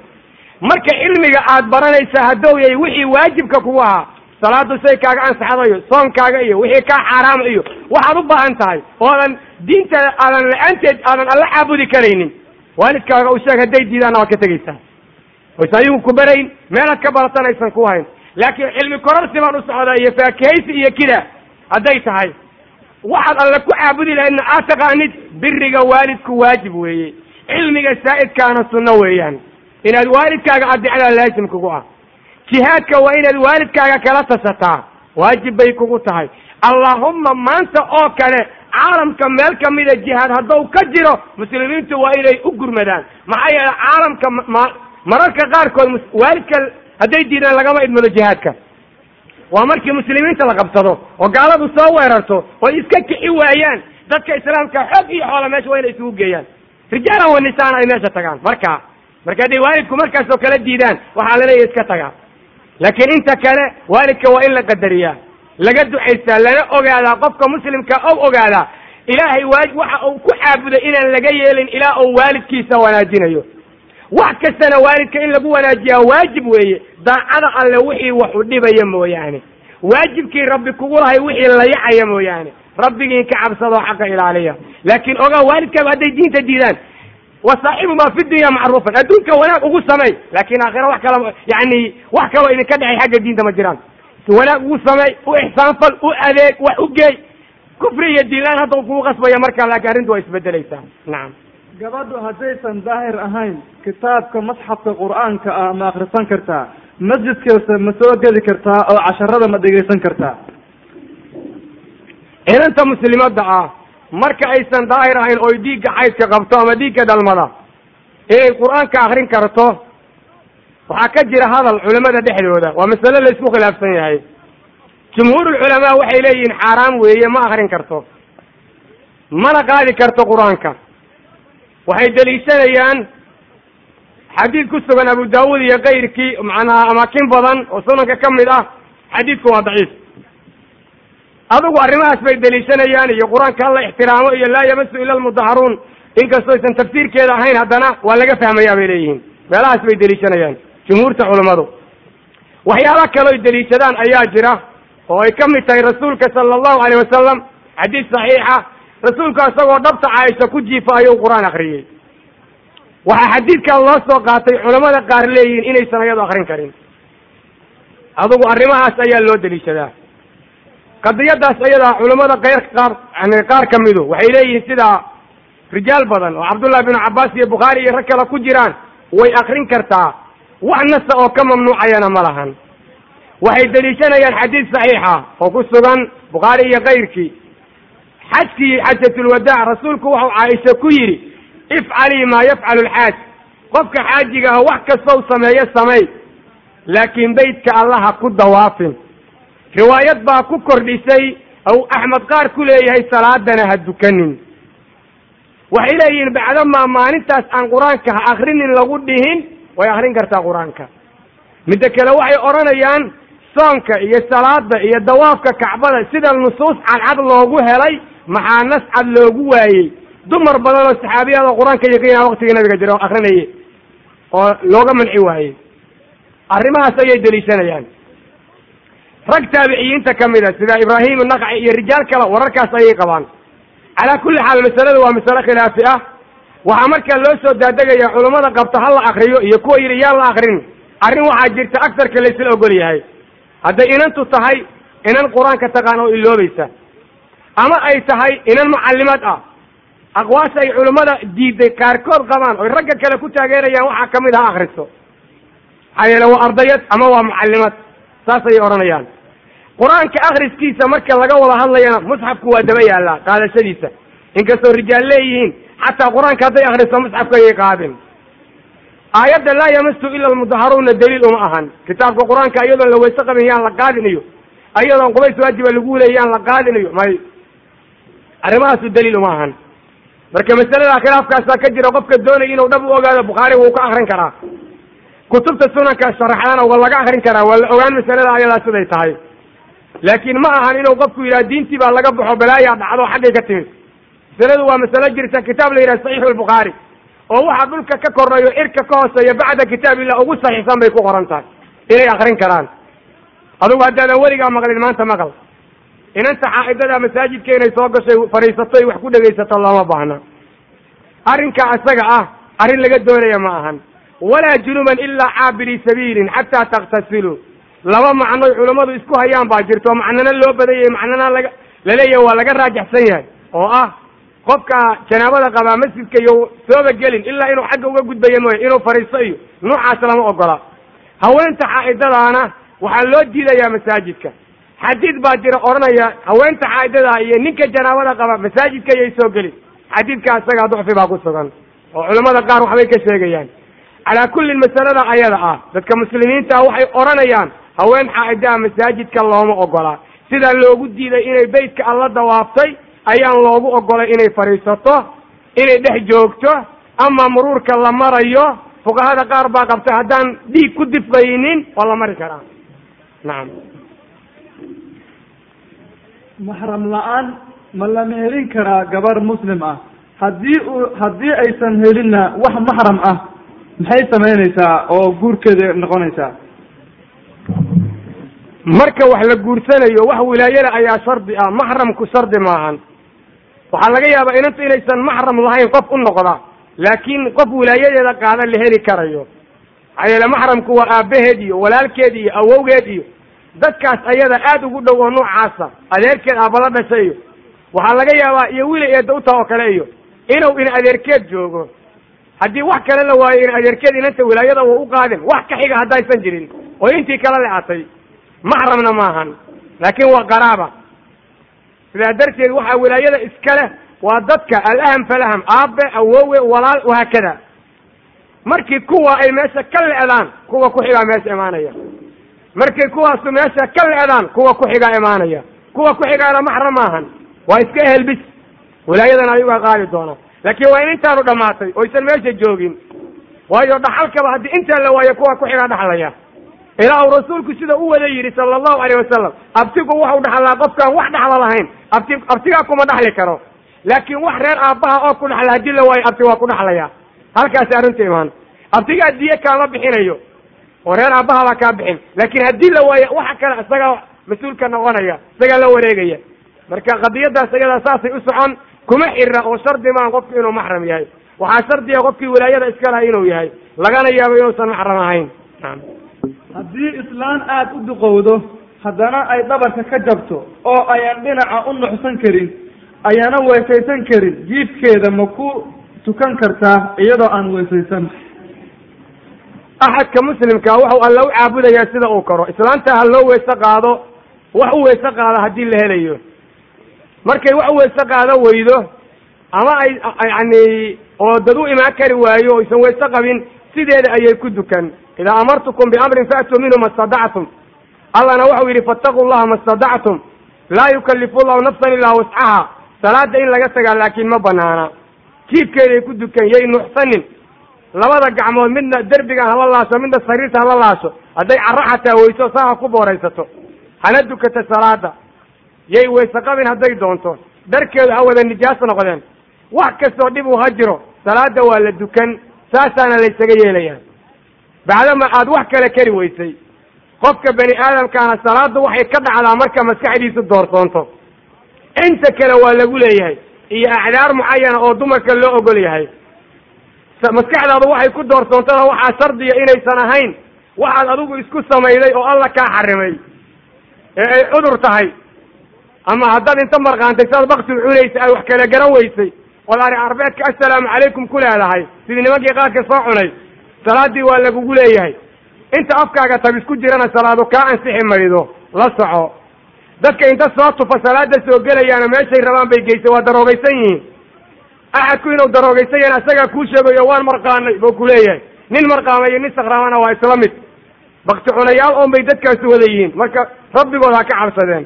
marka cilmiga aad baranaysaa haddooyay wixii waajibka kugu ahaa salaadu say kaaga ansaxdayo soonkaaga iyo wixii kaa xaaraama iyo waxaad u baahan tahay oodan diintaada aadan la'aanteed aadan alla caabudi karaynin waalidkaaga u sheeg hadday diidaanna waad ka tegaysaa. Oysa ayagu ku barayn meelaad ka baratan aysan ku hayn. Laakiin cilmi kororsi baan u socdaa iyo faakihaysi iyo kida hadday tahay. Waxaad alle ku caabudi lahaydna aad taqaanid biriga waalidku waajib weeye. Cilmiga saa'idkaana sunno weeyaan inaad waalidkaaga adeecdaa laazim kugu ah. Jihaadka waa inaad waalidkaaga kala tashataa waajib bay kugu tahay. Allahumma maanta oo kale caalamka meel kamida jihaad hadduu ka jiro muslimiintu waa inay u gurmadaan. Maxaa yeele caalamka ma mararka qaarkood waalidka hadday diidaan lagama idmado jihaadka. Waa markii muslimiinta la qabsado oo gaaladu soo weerarto oy iska kixi waayaan. Dadka islaamka xoog iyo xoola meesha waa inay isugu geeyaan. Rijaalan wa nisaan ay meesha tagaan. Marka marka hadday waalidku markaas oo kala diidaan waxaa la leeyahy iska tagaa. Laakiin inta kale waalidka waa in la qadariyaa. Laga ducaystaa lana ogaadaa qofka muslimka og ogaadaa ilaahay waa waxa uu ku caabuday inaan laga yeelin ilaa uu waalidkiisa wanaajinayo. Wax kastana waalidka in lagu wanaajiyaa waajib weeye. Daacada alle wixii wax u dhibaya mooyaane. Waajibkii rabbi kugu lahay wixii layacaya mooyaane. Rabbigiin ka cabsadoo xaqa ilaaliya. Laakiin ogaa waalidkaagu hadday diinta diidaan wasaaxibumaa fi dunya macruufan adduunka wanaag ugu samey laakiin aakhira wax kala yani wax kaloo idinka dhexay xagga diinta ma jiraan wanaag ugu samey u ixsaanfal u adeeg wax u geey kufri iyo diinlaan hadda u kugu qasbaya marka laakiin arrintu waa isbedelaysaa nacam gabadhu haddaysan daahir ahayn kitaabka masxafka qur'aanka ah ma akrisan kartaa masjidkase ma soo geli kartaa oo casharada ma dhegaysan kartaa inanta muslimadda ah marka aysan daahir ahayn oy dhiigga xaydka qabto ama dhiigga dhalmada inay qur'aanka akrin karto waxaa ka jira hadal culamada dhexdooda. Waa masale la isku khilaafsan yahay. Jumhuurulculamaa waxay leeyihiin xaaraam weeye ma akrin karto. Mana qaadi karto qur'aanka. Waxay deliishanayaan xadiid ku sugan abu daawuud iyo kayrkii macnaha amaakin badan oo sunanka ka mid ah xadiidku waa daciif adigu arrimahaas bay deliishanayaan iyo qur'aanka hala ixtiraamo iyo laa yamasu ila almudaharuun inkastoo aysan tafsiirkeeda ahayn haddana waa laga fahmayaa bay leeyihiin. Meelahaas bay deliishanayaan jumhuurta culammadu waxyaala kalooy deliishadaan ayaa jira oo ay ka mid tahay rasuulka sala allahu alayh wasalam xadiis saxiixa rasuulku isagoo dhabta caaisha ku jiifa ayuu qur'aan akriyey waxaa xadiidkan loo soo qaatay culamada qaar leeyihiin inaysan ayadu akrin karin. Adugu arrimahaas ayaa loo deliishadaa qadiyadaas ayadaa culamada qayr qaar yani qaar ka midu waxay leeyihiin sidaa rijaal badan oo cabdullahi binu cabbaas iyo bukhaari iyo rag kale ku jiraan way akrin kartaa. Wax nasa oo ka mamnuucayana ma lahan. Waxay deliishanayaan xadiid saxiixa oo ku sugan bukhaari iyo kayrkii xajkii xajatulwadaac rasuulku wuxuu caaisha ku yidhi ifcalii maa yafcalu lxaaj qofka xaajiga ah wax kastow sameeyo samey laakiin beytka allaha ku dawaafin riwaayad baa ku kordhisay ou axmed qaar ku leeyahay salaadana ha dukanin. Waxay leeyihiin bacdamaa maalintaas aan qur'aanka ha akrinin lagu dhihin. Way akrin kartaa qur'aanka. Midda kale waxay odhanayaan soonka iyo salaada iyo dawaafka kacbada sida nusuus cadcad loogu helay maxaa nas cad loogu waayey? Dumar badan oo saxaabiyada qur'aanka yaqiina waktigii nabiga jira oo akrinaye oo looga manci waayey. Arrimahaas ayay deliishanayaan rag taabiciyiinta ka mid a sida ibraahim naqci iyo rijaal kale wararkaas ayay qabaan. Calaa kulli xaal masaladu waa masale khilaafi ah. Waxaa markaa loo soo daadegaya culummada qabta ha la akriyo iyo kuwa yidhi yaan la akrin arrin waxaa jirta agsarka laysla ogol yahay. Hadday inantu tahay inan qur'aanka taqaan oo iloobaysa. Ama ay tahay inan mucallimad ah. Aqwaasha ay culummada diiday qaarkood qabaan oy ragga kale ku taageerayaan waxaa ka mid ha akriso maxaa yeele waa ardayad ama waa mucallimad saas ayay odhanayaan. Qur'aanka akriskiisa marka laga wada hadlayana musxafku waa daba yaallaa qaadashadiisa. Inkastoo rijaal leeyihiin xataa qur'aanka hadday akriso musxafka ayay qaadin. Aayadda laa yamastu ila almudaharuuna daliil uma ahan. Kitaabka qur'aanka iyadoon la weyse qabin la qaadinayo. Iyadoon qubays waajiba lagu leey la qaadinayo may. Arrimahaasu daliil uma ahan. Marka masalada khilaafkaasaa ka jira qofka doonaya inuu dhab u ogaado bukhaari wuu ka akrin karaa kutubta sunanka sharaxdana waa laga akrin karaa waa la ogaan masalada ayadaa siday tahay. Laakiin ma ahan inuu qofku yidhaha diintii baa laga baxo balaayaa dhacdo xaggay ka timid. Masaladu waa masalo jirta kitaab la yidhaha saxiixu lbukhaari oo waxa dhulka ka koreeyo cirka ka hooseeya bacda kitaab illah ugu saxiixsan bay ku qoran tahay. Inay akrin karaan. Adugu haddaadan weligaa maqlin maanta maqal. Inanta xaa'idada masaajidka inay soo gashay fadhiisato ay wax ku dhegaysato looma baahna. Arrinka isaga ah arrin laga doonaya ma ahan walaa junuban ilaa caabiri sabiilin xataa taktasilu laba macnoy culammadu isku hayaan baa jirto macnana loo badanyay macnana laga la leeyahay waa laga raajaxsan yahay oo ah qofka janaabada qabaa masjidka iyo sooba gelin ilaa inuu xagga uga gudbayo mooye inuu fadhiisto iyo noocaas lama ogola haweenta xaa'idadaana waxaa loo diidayaa masaajidka xadiid baa jira odhanaya haweenta xaa'idada iyo ninka janaabada qaba masaajidka iyay soo gelin xadiidka isagaa ducfi baa ku sugan oo culamada qaar waxbay ka sheegayaan calaa kullin masalada ayada ah dadka muslimiinta waxay odhanayaan haween xaa'idaa masaajidka looma ogola. Sidaa loogu diiday inay beytka alla dawaaftay ayaan loogu ogolay inay fadhiisato inay dhex joogto ama muruurka la marayo fuqahada qaar baa qabta haddaan dhiig ku difaynin waa la mari karaa. Nacam maxram la'aan ma lama helin karaa gabar muslim ah? Haddii uu haddii aysan helinna wax maxram ah maxay samaynaysaa oo guurkeeda noqonaysaa? Marka wax la guursanayo wax wilaayada ayaa shardi ah maxramku shardi maahan waxaa laga yaabaa inanta inaysan maxram lahayn qof u noqda laakiin qof wilaayadeeda qaada la heli karayo. Maxaa yeele maxramku waa aabbaheed iyo walaalkeed iyo awowgeed iyo dadkaas ayada aada ugu dhow oo noocaasa adeerkeed aabala dhashay iyo. Waxaa laga yaabaa iyo wili eedda utaa oo kale iyo inuu in adeerkeed joogo haddii wax kale la waayo in adeerkeed inanta wilaayada wa u qaadin wax ka xiga haddaysan jirin oo intii kala leatay maxramna maahan laakiin waa qaraaba. Sidaa darteed waxaa wilaayada iska leh waa dadka alaham falaham aabe awowe walaal wahaakada. Markii kuwa ay meesha ka le'daan kuwa ku xigaa meesha imaanaya. Markay kuwaasu meesha ka le'daan kuwa ku xigaa imaanaya. Kuwa ku xigaana maxram maahan waa iska ehelbis. Wilaayadana ayugaa qaadi doona laakiin waa in intaanu dhammaatay oysan meesha joogin. Waayo dhaxalkaba haddii intaa la waayo kuwa ku xigaa dhaxlaya. Ilaa uu rasuulku sida u wada yidhi sala allahu alayh wasalam abtigu waxau dhaxlaa qofkaan wax dhaxla lahayn. Abti abtigaa kuma dhaxli karo. Laakiin wax reer aabbaha oo ku dhaxla haddii la waayo abti waa ku dhaxlaya halkaasi arrinta imaan. Abtigaa diye kaama bixinayo. Oo reer aabbaha baa kaa bixin. Laakiin haddii la waayo waxa kale isagaa mas'uulka noqonaya isagaa la wareegaya. Marka qadiyadaas ayadaa saasay u socon kuma xira oo shardi maan qofku inuu maxram yahay. Waxaa shardiga qofkii wilaayada iska laha inuu yahay. Lagana yaabo inuusan maxram ahayn. Haddii islaan aada u duqowdo haddana ay dhabarka ka jabto oo ayaan dhinaca u nuxsan karin ayaana weesaysan karin. Jiifkeeda ma ku tukan kartaa iyadoo aan weesaysan axadka muslimka wuxuu alla u caabudayaa sida uu karo. Islaanta ha loo weyse qaado wax u weyse qaado haddii la helayo markay wax weyse qaado weydo ama ay yani oo dad u imaan kari waayo o aysan wayse qabin sideeda ayay ku dukan. Idaa amartukum biamrin faatuu minhu ma stadactum allahna waxau yidhi fattaquu llaha ma stadactum laa yukalifu llahu nafsan ilaa wascaha salaada in laga tagaa laakiin ma banaana. Jiibkeeday ku dukan yay nuuxsanin labada gacmood midna derbigan hala laasho midna sariirta hala laasho hadday carro xataa weyso saaha ku booraysato. Hana dukata salaada yay wayse qabin hadday doonto. Dharkeedu ha wada nijaas noqdeen. Wax kastoo dhib uu ha jiro salaada waa la dukan saasaana laysaga yeelaya bacdama aad wax kale kari weysay. Qofka bani aadamkaana salaadu waxay ka dhacdaa marka maskaxdiisu doorsoonto. Inta kale waa lagu leeyahay iyo acdaar mucayana oo dumarka loo ogol yahay. Maskaxdaadu waxay ku doorsoontana waxaa shardiya inaysan ahayn. Waxaad adigu isku samayday oo alla kaa xarimay. Ee ay cudur tahay ama haddaad inta marqaantay siaad bakti cunaysa ay wax kala garan weysay. Ood ari arbeedka assalaamu calaykum ku leedahay. Sidii nimankii qaadka soo cunay salaadii waa lagugu leeyahay. Inta afkaaga tab isku jirana salaadu kaa ansixi maydo la soco. Dadka inta soo tufa salaada soo gelayaana meeshay rabaan bay geysay waa daroogaysan yihiin. Axadku inuu daroogaysan yahan asagaa kuu sheegayo waan marqaanay buu ku leeyahay. Nin marqaamayo nin sakraamana waa isla mid. Bakti cunayaal oon bay dadkaasi wada yihiin. Marka rabbigood ha ka cabsadeen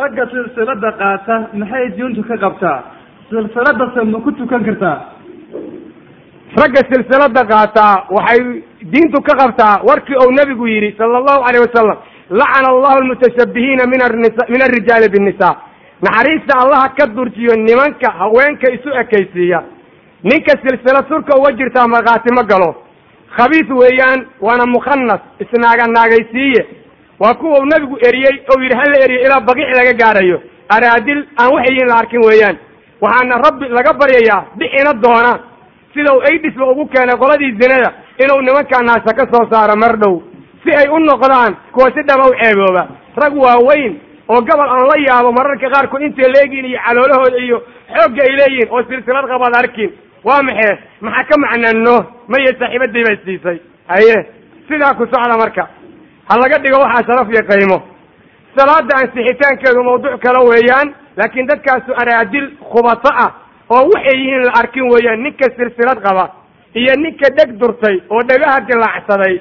ragga silsilada qaata maxay diintu ka qabtaa? Silsiladase ma ku tukan kartaa? Ragga silsilada qaataa waxay diintu ka qabtaa warkii ou nebigu yidhi sala allahu calayh wasalam lacana allahu almutashabbihiina min arnisa min alrijaali binnisa naxariista allaha ka durjiyo nimanka haweenka isu ekaysiiya. Ninka silsilad surka uga jirtaa markhaati ma galo. Khabiis weeyaan waana mukhanas isnaaga naagaysiiye waa kuwa uu nebigu eriyey ou yidhi hala eriyo ilaa baqiic laga gaarayo. Araadil aan waxayin la arkin weeyaan. Waxaana rabbi laga baryayaa dhixina doona. Sida uu aidisba ugu keenay qoladii zinada inuu nimankaa naasa ka soo saaro mar dhow. Si ay u noqdaan kuwa si dhaba u ceebooba rag waaweyn oo gobol aan la yaabo mararka qaarkood intay leegiin iyo caloolahooda iyo xoogga ay leeyihiin oo silsilad qabaad arkin. Waa maxee maxaa ka macnano maya saaxiibaday baa siisay. Haye sidaa ku socda marka ha laga dhigo waxaa sharaf iyo qaymo. Salaada ansixitaankeedu mawduuc kale weeyaan laakiin dadkaasu araadil khubato ah oo waxay yihiin la arkin weeyaan ninka silsilad qaba iyo ninka dheg durtay oo dhagaha dilaacsaday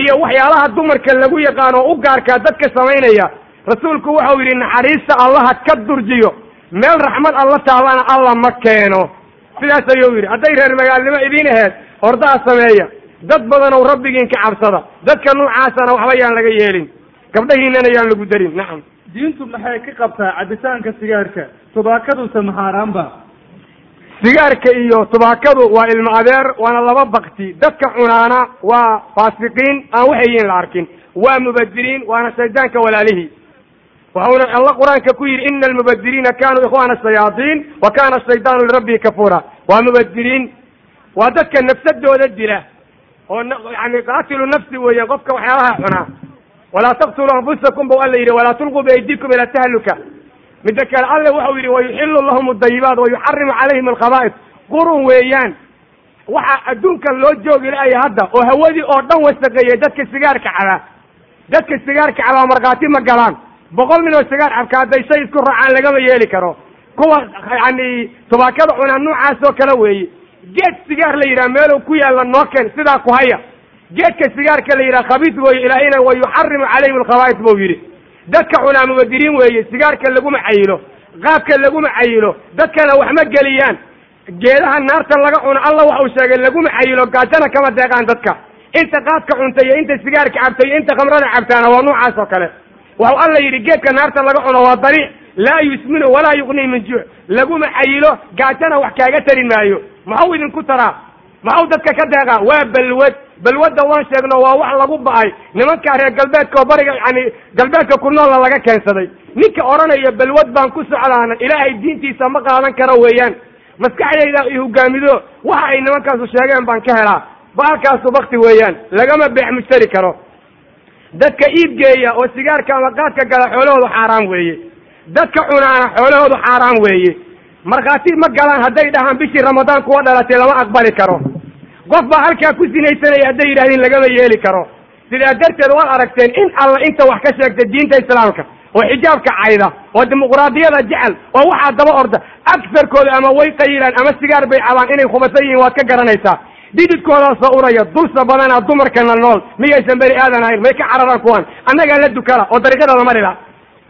iyo waxyaalaha dumarka lagu yaqaano u gaarkaa dadka samaynaya rasuulku waxau yidhi naxariista allaha ka durjiyo meel raxmad alla taallana alla ma keeno. Sidaas ayuu yidhi. Hadday reer magaalnimo idiin aheed hordaa sameeya dad badanow rabbigiin ka cabsada. Dadka noocaasana waxba yaan laga yeelin. Gabdhahiinana yaan lagu darin. Nacam diintu maxay ka qabtaa cabitaanka sigaarka? Tubaakaduse maxaaraanba sigaarka iyo tubaakadu waa ilmo adeer waana laba bakti. Dadka cunaana waa faasiqiin aan waxayiin la arkin. Waa mubadiriin waana shaydaanka walaalihii waxauna alla qur'aanka ku yidhi ina almubadiriina kanuu ikhwana shayaaiin wa kana shaydaanu lirabbihi kafuura. Waa mubadiriin. Waa dadka nafsadooda dila oo yani qaatilu nafsi weeyaan qofka waxyaalaha cunaa. Walaa taqtuluu anfusakum bau alla yidhi walaa tulquu biaydikum ila tahluka. Midda kale alle waxau yidhi wayuxilu lahum adayibaat wayuxarimu calayhim alkhaba'is qurun weeyaan waxaa adduunkan loo joogi la-aya hadda oo hawadii oo dhan wasaqeeyay dadka sigaarka cabaa dadka sigaarka cabaa markhaati ma galaan. Boqol nin oo sigaar cabka hadday shay isku raacaan lagama yeeli karo. Kuwa yani tubaakada cunaa noocaas oo kale weeye geed sigaar la yidhaha meelow ku yaalla noo ken sidaa ku haya. Geedka sigaarka la yidhaha khabiis weeye ilaahina wa yuxarimu calayhim alkhaba'is buu yidhi. Dadka cunaa mubadiriin weeye sigaarka laguma cayilo qaabka laguma cayilo dadkana wax ma geliyaan. Geedaha naarta laga cuno alla waxa uu sheegay laguma cayilo gaajana kama deeqaan dadka. Inta qaadka cunta iyo inta sigaarka cabta iyo inta khamrada cabtaana waa noocaas oo kale. Waxau alla yidhi geedka naarta laga cuno waa dariic laa yusminu walaa yuqnii min juuc. Laguma cayilo gaajana wax kaaga tari maayo maxau idinku taraa maxau dadka ka deeqaa waa balwad. Balwadda waan sheegno waa wax lagu ba'ay. Nimanka reer galbeedka oo bariga yani galbeedka ku noola laga keensaday. Ninka odhanaya balwad baan ku socdaana ilaahay diintiisa ma qaadan karo weeyaan. Maskaxdayda i hogaamido waxa ay nimankaasu sheegeen baan ka helaa. Baalkaasu bakti weeyaan lagama beex mushtari karo. Dadka iibgeeya oo sigaarka ama qaadka gala xoolahoodu xaaraan weeye. Dadka cunaana xoolahoodu xaaraan weeye markhaati ma galaan hadday dhahaan bishii ramadaan kuwa dhalatay lama aqbali karo. Qof baa halkaa ku sinaysanaya hadday yidhahdeen lagama yeeli karo. Sidaa darteed waad aragteen in alla inta wax ka sheegtay diinta islaamka oo xijaabka cayda oo dimuqraadiyada jecel oo waxaa daba orda agsarkooda ama way qayilaan ama sigaar bay cabaan inay khubasan yihiin waad ka garanaysaa. Dhididkoodaasoo uraya dulsa badanaa dumarkana nool miyaysan beri aadan ahayn may ka cararaan kuwan annagaa la dukana oo dariiqadooda marila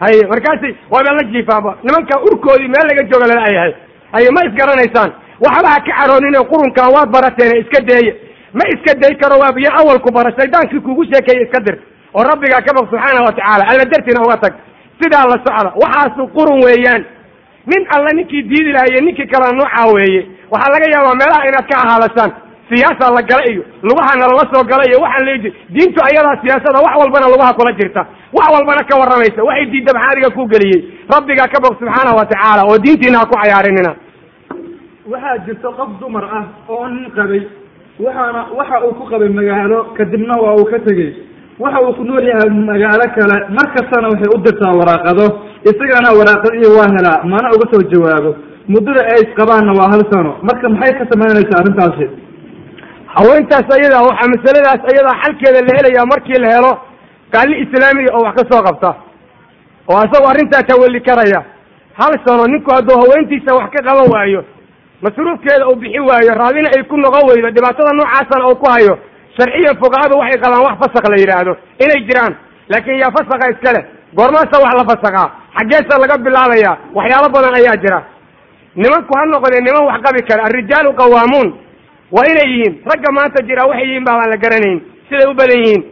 haye markaasi waaba la jiifaanba nimanka urkoodii meel laga jooga lala yahay haye ma isgaranaysaan waxba ha ka caroonine qurunkan waad barateen iska deeye. Ma iska day karo waa biyo awalku bara. Shaydaankii kugu sheekeeye iska dir oo rabbigaa ka baq subxaana wa tacaala. Alla dartiina uga tag. Sidaa la socda. Waxaasu qurun weeyaan. Nin alla ninkii diidi lahaye ninkii kalena noocaa weeye. Waxaa laga yaabaa meelaha inaad ka ahaalasaan siyaasa la gala iyo lugahana lala soo gala iyo waxaan leeji diintu ayadaa siyaasada wax walbana lugaha kula jirta. Wax walbana ka warramaysa. Waxay diidda maxaa adiga ku geliyey. Rabbigaa ka subxaana wa tacaala oo diintiina ha ku cayaarinina. Waxaa jirta qof dumar ah oo nin qabay. Waxaana waxa uu ku qabay magaalo kadibna waa uu ka tegey. Waxa uu ku nool yahay magaalo kale. Mar kastana waxay u dirtaa waraaqado. Isagana waraaqadihii waa helaa. Mana uga soo jawaabo. Muddada ay isqabaanna waa hal sano. Marka maxay ka samaynaysaa arrintaasi haweentaas ayadaa waxaa masaladaas ayadaa xalkeeda la helayaa markii la helo qaali islaamiga oo wax ka soo qabta. Oo isagoo arrintaa tawalli karaya. Hal sano ninku hadduu haweentiisa wax ka qaban waayo masruufkeeda uu bixi waayo raadina ay ku noqon weydo dhibaatada noocaasana uu ku hayo sharciyan fuqahada waxay qabaan wax fasaq la yidhaahdo inay jiraan. Laakiin yaa fasaqa iska leh. Goormaasa wax la fasaqaa xaggeesa laga bilaabayaa waxyaalo badan ayaa jira. Nimanku ha noqdeen niman wax qabi kara alrijaalu qawaamuun waa inay yihiin. Ragga maanta jira waxay yihiin baabaan la garanayn. Siday u badan yihiin.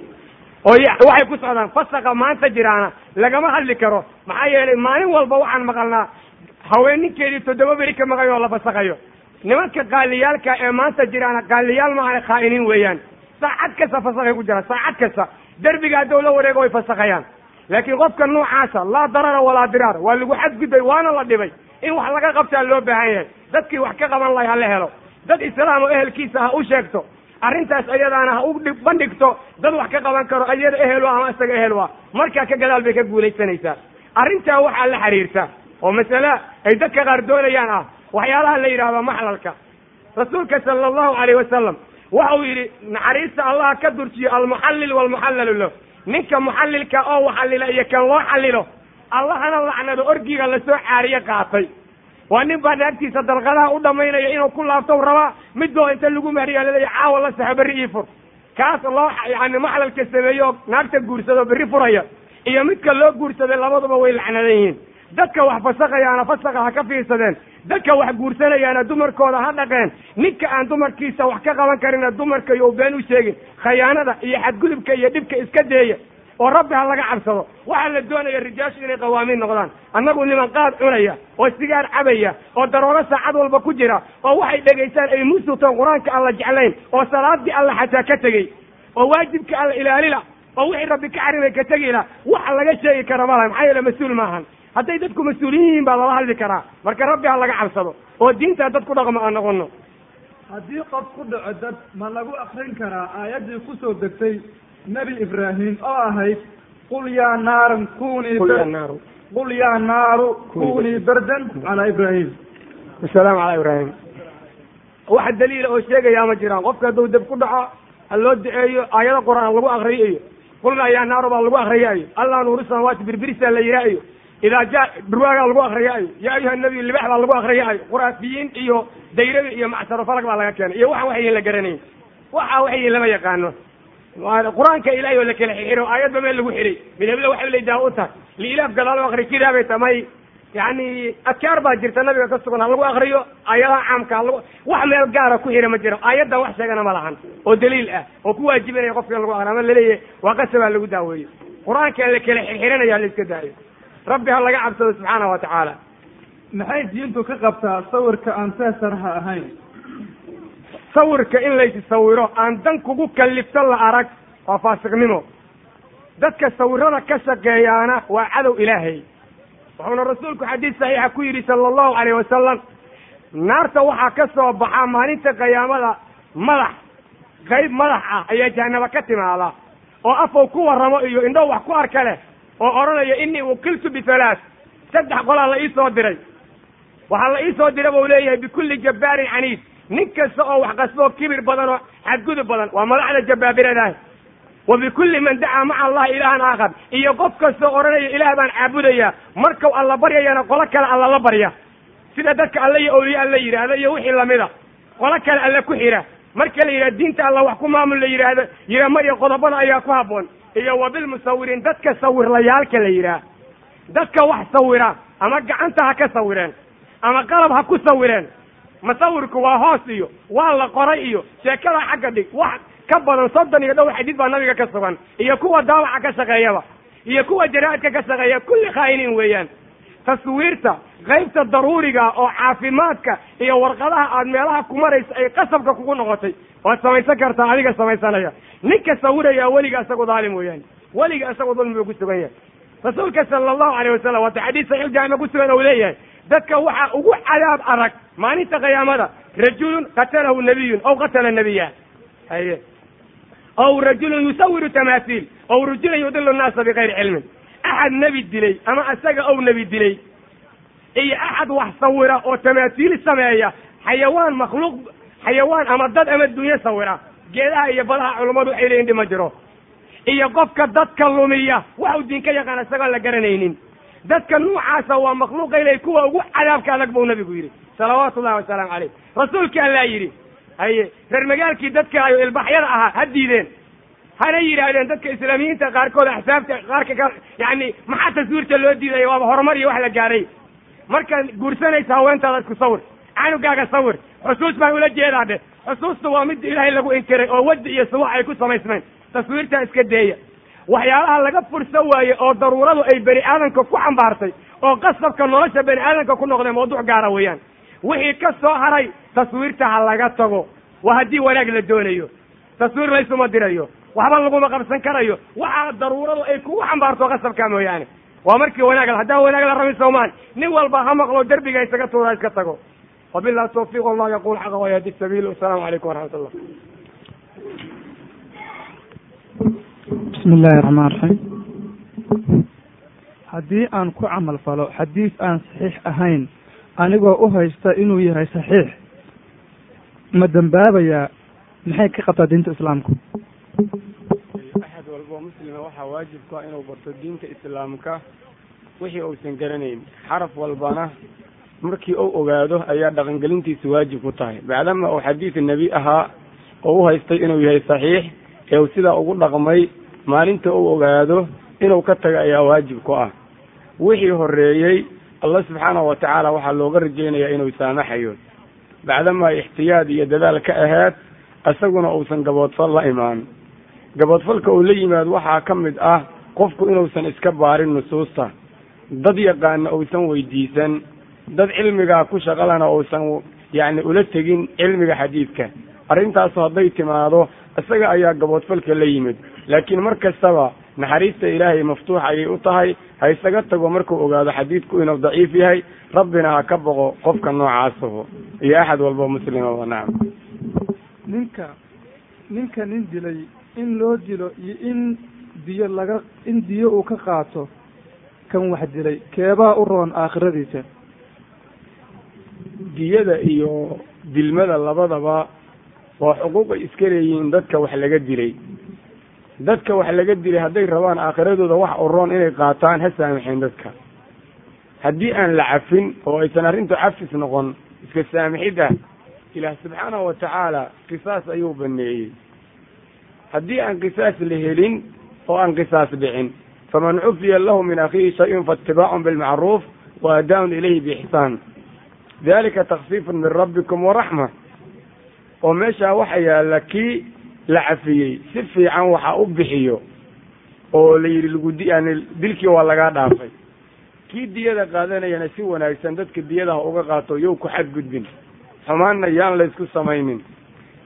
Oo waxay ku socdaan. Fasaqa maanta jiraana lagama hadli karo. Maxaa yeelay maalin walba waxaan maqalnaa haween ninkeedii toddoba beri ka maqayo oo la fasaqayo. Nimanka qaaliyaalka ee maanta jiraana qaaliyaal maaha khaa'iniin weeyaan. Saacad kasta fasaqay ku jiraan saacad kasta. Derbiga haddou la wareego way fasaqayaan. Laakiin qofka noocaasa laa darara walaa diraar waa lagu xadgudbay waana la dhibay. In wax laga qabtaa loo baahan yahay. Dadkii wax ka qaban lahay ha la helo dad islaam oo ehelkiisa ha u sheegto. Arrintaas ayadaana ha u bandhigto dad wax ka qaban karo ayada ehel ama isaga ehel waa. Markaa ka gadaal bay ka guulaysanaysaa. Arrintaa waxaa la xiriirta. Oo masale ay dadka qaar doonayaan ah. Waxyaalaha la yidhahdo maxlalka. Rasuulka sala allahu alayh wasalam waxa uu yidhi naxariista allah ka durjiyo almuxallil walmuxallalu lah ninka muxallilka oo waxallila iyo kan loo xallilo allahana lacnado orgiga la soo caariye qaatay waa nin baa naagtiisa dalqadaha u dhamaynaya inuu ku laabtow rabaa midoo inta lagu mahriya laleeya caawa la saxo berri ii fur. Kaas loo yani maxlalka sameeyo naagta guursado berri furaya iyo midka loo guursaday labaduba way lacnadan yihiin. Dadka wax fasaqayaana fasaqa ha ka fiirsadeen. Dadka wax guursanayaana dumarkooda ha dhaqeen. Ninka aan dumarkiisa wax ka qaban karina dumarka iyo been u sheegin khayaanada iyo xadgudubka iyo dhibka iska deeya oo rabbi ha laga cabsado. Waxaa la doonaya rijaashu inay qawaamiin noqdaan. Annagu niman qaad cunaya oo sigaar cabaya oo darooro saacad walba ku jira oo waxay dhegaystaan ay musutoon qur'aanka alla jeclayn oo salaadii alla xataa ka tegey oo waajibka alla ilaalila oo wixii rabbi ka xarimay ka tegila waxa laga sheegi kara malaha maxaa yeele mas'uul maahan hadday dadku mas'uuliyin yihiin baa lala hadli karaa. Marka rabbi ha laga cabsado oo diintaa dad ku dhaqmo aan noqono haddii qof ku dhaco dad ma lagu akrin karaa aayaddii ku soo degtay nebi ibraahim oo ahayd qul yaa naaran kunii qul yaa naaru. Kunii bardan calaa ibraahim wasalaamu calaa ibraahim waxa daliila oo sheegayaa ma jiraan qofka hadduu dab ku dhaco ha loo duceeyo aayado qur'aan lagu akriyo iyo qulnaa yaa naaru baa lagu akriya iyo allah nuuru samaawaati birbirisa la yihaa iyo idaa jaa durwaagaa lagu akriya iyo yaa ayuha nabiy libax baa lagu akriya iyo quraafiyiin iyo dayrada iyo macsaro falag baa laga keenay. Iyo waxaan waxyiin la garanayn. Waxa waxyiin lama yaqaano qur'aanka ilahay oo la kala xixiro aayadba meel lagu xiray. Midhabla waxay laydaha u tahay liilaaf gadaal o akri kidaabay tamay. Yani adkaar baa jirta nabiga ka sugan ha lagu akriyo aayadaha caamka halagu wax meel gaara ku xira ma jiro. Aayaddan wax sheegana ma lahan oo daliil ah oo ku waajibinaya qofka in lagu akriyo ama la leeyahay waa qasabaa lagu daaweeyo. Qur'aanka la kala xirxiranaya la iska daayo. Rabbi ha laga cabsado subxaana wa tacaala. Maxay diintu ka qabtaa sawirka aan seesarha ahayn sawirka in laysi sawiro aan dan kugu kallifto la arag waa faasiqnimo dadka sawirada ka shaqeeyaana waa cadow ilaahay. Wuxuuna rasuulku xadiis saxiixa ku yidhi sala allahu alayh wasalam naarta waxaa ka soo baxa maalinta qiyaamada madax qayb madax ah ayaa jahanaba ka timaada oo afow ku warramo iyo indhow wax ku arka leh oo odhanaya inii ukiltu bihalaat saddex qolaa la iisoo diray. Waxaa la iisoo dira buu leeyahay bikulli jabbaarin caniid nin kasta oo wax qasboo kibir badan oo xadgudub badan waa madaxda jabbaabiradaah wa bikulli man dacaa maca allahi ilaahan aakhar. Iyo qof kastoo odhanaya ilaah baan caabudaya. Markau alla baryayana qolo kale alla la barya. Sida dadka alle iyo awliye alla yidhaahdo iyo wixii lamida qolo kale alle ku xira. Marka la yidhahdo diinta alla wax ku maamul la yidhaahdo yidhama iyo qodobada ayaa ku habboon. Iyo wa bilmusawiriin dadka sawirlayaalka la yidhaah dadka wax sawira ama gacanta ha ka sawireen ama qalab ha ku sawireen masawirku waa hoos iyo waa la qoray iyo sheekada xagga dhig. Wax ka badan soddon iyo dhowr xadiid baa nabiga ka sugan. Iyo kuwa daawaca ka shaqeeyaba. Iyo kuwa jaraa'idka ka shaqeeya. Kulli khaa'iniin weeyaan. Taswiirta qaybta daruuriga oo caafimaadka iyo warqadaha aad meelaha ku maraysa ay qasabka kugu noqotay waad samaysan kartaa adiga samaysanaya. Ninka sawiraya weliga isagu daalim weeyaan. Weliga isagu dulmi ku sugan yahay. Rasuulka sala allahu alayh wasalam waata xadiis saxiix jaamic ku sugan ou leeyahay dadka waxaa ugu cadaab adag maalinta qiyaamada rajulun qatalahu nabiyun aw qatala nabiya haye. Aw rajulun yusawiru tamaasiil aw rajulun yudilu nnaasa bikayri cilmin axad nebi dilay ama isaga ow nebi dilay. Iyo axad wax sawira oo tamaasiil sameeya xayawaan makhluuq xayawaan ama dad ama dunyo sawira. Geedaha iyo badaha culummadu waxay leeyihiin dhima jiro. Iyo qofka dadka lumiya wax uu diin ka yaqaan isagoon la garanaynin. Dadka nuucaasa waa makhluuqa ilay kuwa ugu cadaabka adag buu nabigu yidhi salawaatu ullahi wasalaamu caleyh rasuulki allaa yidhi haye reer magaalkii dadka ayo ilbaxyada ahaa ha diideen. Hana yidhaahdeen dadka islaamiyiinta qaarkood axsaabta qaarka ka yani maxaa taswiirta loo diidaya waaba horumar iyo wax la gaaray. Markaad guursanaysa haweentaada isku sawir canugaaga sawir xusuus baan ula jeedaa dhe xusuusta waa mid ilaahay lagu inkiray oo wadi iyo suwax ay ku samaysmeen taswiirtaa iska deeya. Waxyaalaha laga fursa waaye oo daruuradu ay bani aadamka ku xambaartay oo qasabka nolosha bani aadamka ku noqdee mawduuc gaara weeyaan wixii ka soo haray taswiirta ha laga tago. Waa haddii wanaag la doonayo taswiir laysuma dirayo waxba laguma qabsan karayo waxaa daruuradu ay kugu xambaarto qasabka mooyaane. Waa markii wanaag haddaan wanaag la rabin soomaan nin walba ha maqlo derbiga isaga tuura iska tago. Wabillahi tawfiiq wallah yaqul xaqa wayahdi sabiil wasalaamu calaykum waraxmat ullah bismi illaahi raxmaan raxiim haddii aan ku camal falo xadiis aan saxiix ahayn anigoo u haysta inuu yahay saxiix ma dembaabayaa maxay ka qabtaa diinta islaamku? Axad walbo muslima waxaa waajibka inuu barto diinta islaamka wixii uusan garanayn. Xaraf walbana markii uu ogaado ayaa dhaqangelintiisu waajib ku tahay. Bacdama uu xadiid nebi ahaa oo u haystay inuu yahay saxiix ee uu sidaa ugu dhaqmay maalinta uu ogaado inuu ka taga ayaa waajib ku ah. Wixii horeeyey allah subxaanahu wa tacaala waxaa looga rajaynayaa inuu saamaxayo. Bacdamaa ixtiyaad iyo dadaal ka aheed isaguna uusan gaboodfal la imaan. Gaboodfalka uu la yimaado waxaa ka mid ah qofku inuusan iska baarin nusuusta dad yaqaana uusan weydiisan dad cilmigaa ku shaqalana uusan yacni ula tegin cilmiga xadiidka. Arrintaasu hadday timaado isaga ayaa gaboodfalka la yimid. Laakiin mar kastaba naxariista ilaahay maftuux ayay u tahay ha isaga tago markuu ogaado xadiidku inuu daciif yahay rabbina ha ka boqo qofka noocaasuhu. Iyo axad walba muslimaba nacam ninka ninka nin dilay in loo dilo iyo in diyo laga in diyo uu ka qaato kan wax dilay keebaa u roon aakhiradiisa. Diyada iyo dilmada labadaba waa xuquuqay iska leeyihiin dadka wax laga dilay dadka wax laga dilay hadday rabaan aakhiradooda wax u roon inay qaataan ha saamaxeen dadka. Haddii aan la cafin oo aysan arrintu cafis noqon iska saamixid ah ilaah subxaanahu wa tacaala qisaas ayuu baneeyey. Haddii aan qisaas la helin oo aan qisaas dhicin faman cufiya lahu min akhiihi shay-un faitibaacun bilmacruuf wa adaaun ilayhi biixsaan dalika takfiifun min rabbikum waraxma oo meeshaa waxa yaalla kii la cafiyey. Si fiican waxa u bixiyo oo la yidhi lagu yani dilkii waa lagaa dhaafay. Kii diyada qaadanayana si wanaagsan dadka diyadaha uga qaato yow ku xadgudbin. Xumaanna yaan laysku samaynin.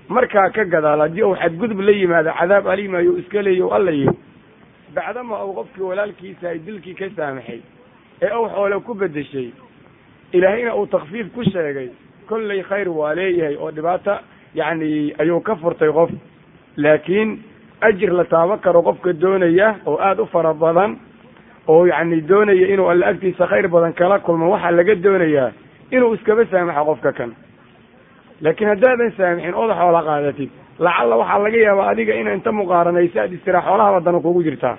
Markaa ka gadaal haddii uu xadgudub la yimaado cadaab aliim ayuu iska leeya alla yidhi bacdama uu qofkii walaalkiisa ay dilkii ka saamaxay ee uu xoole ku bedeshay ilaahayna uu takfiif ku sheegay kollay khayr waa leeyahay oo dhibaata yacni ayuu ka furtay qof laakiin ajir la taaban karo qofka doonaya oo aada u fara badan oo yacni doonaya inuu alla agtiisa khayr badan kala kulmo waxaa laga doonayaa inuu iskaba saamaxo qofka kan. Laakiin haddaadan saamixin ood xoola qaadatid. Lacalla waxaa laga yaabaa adiga ina inta muqaaranaysa aad istira xoolaha wadana kugu jirtaa.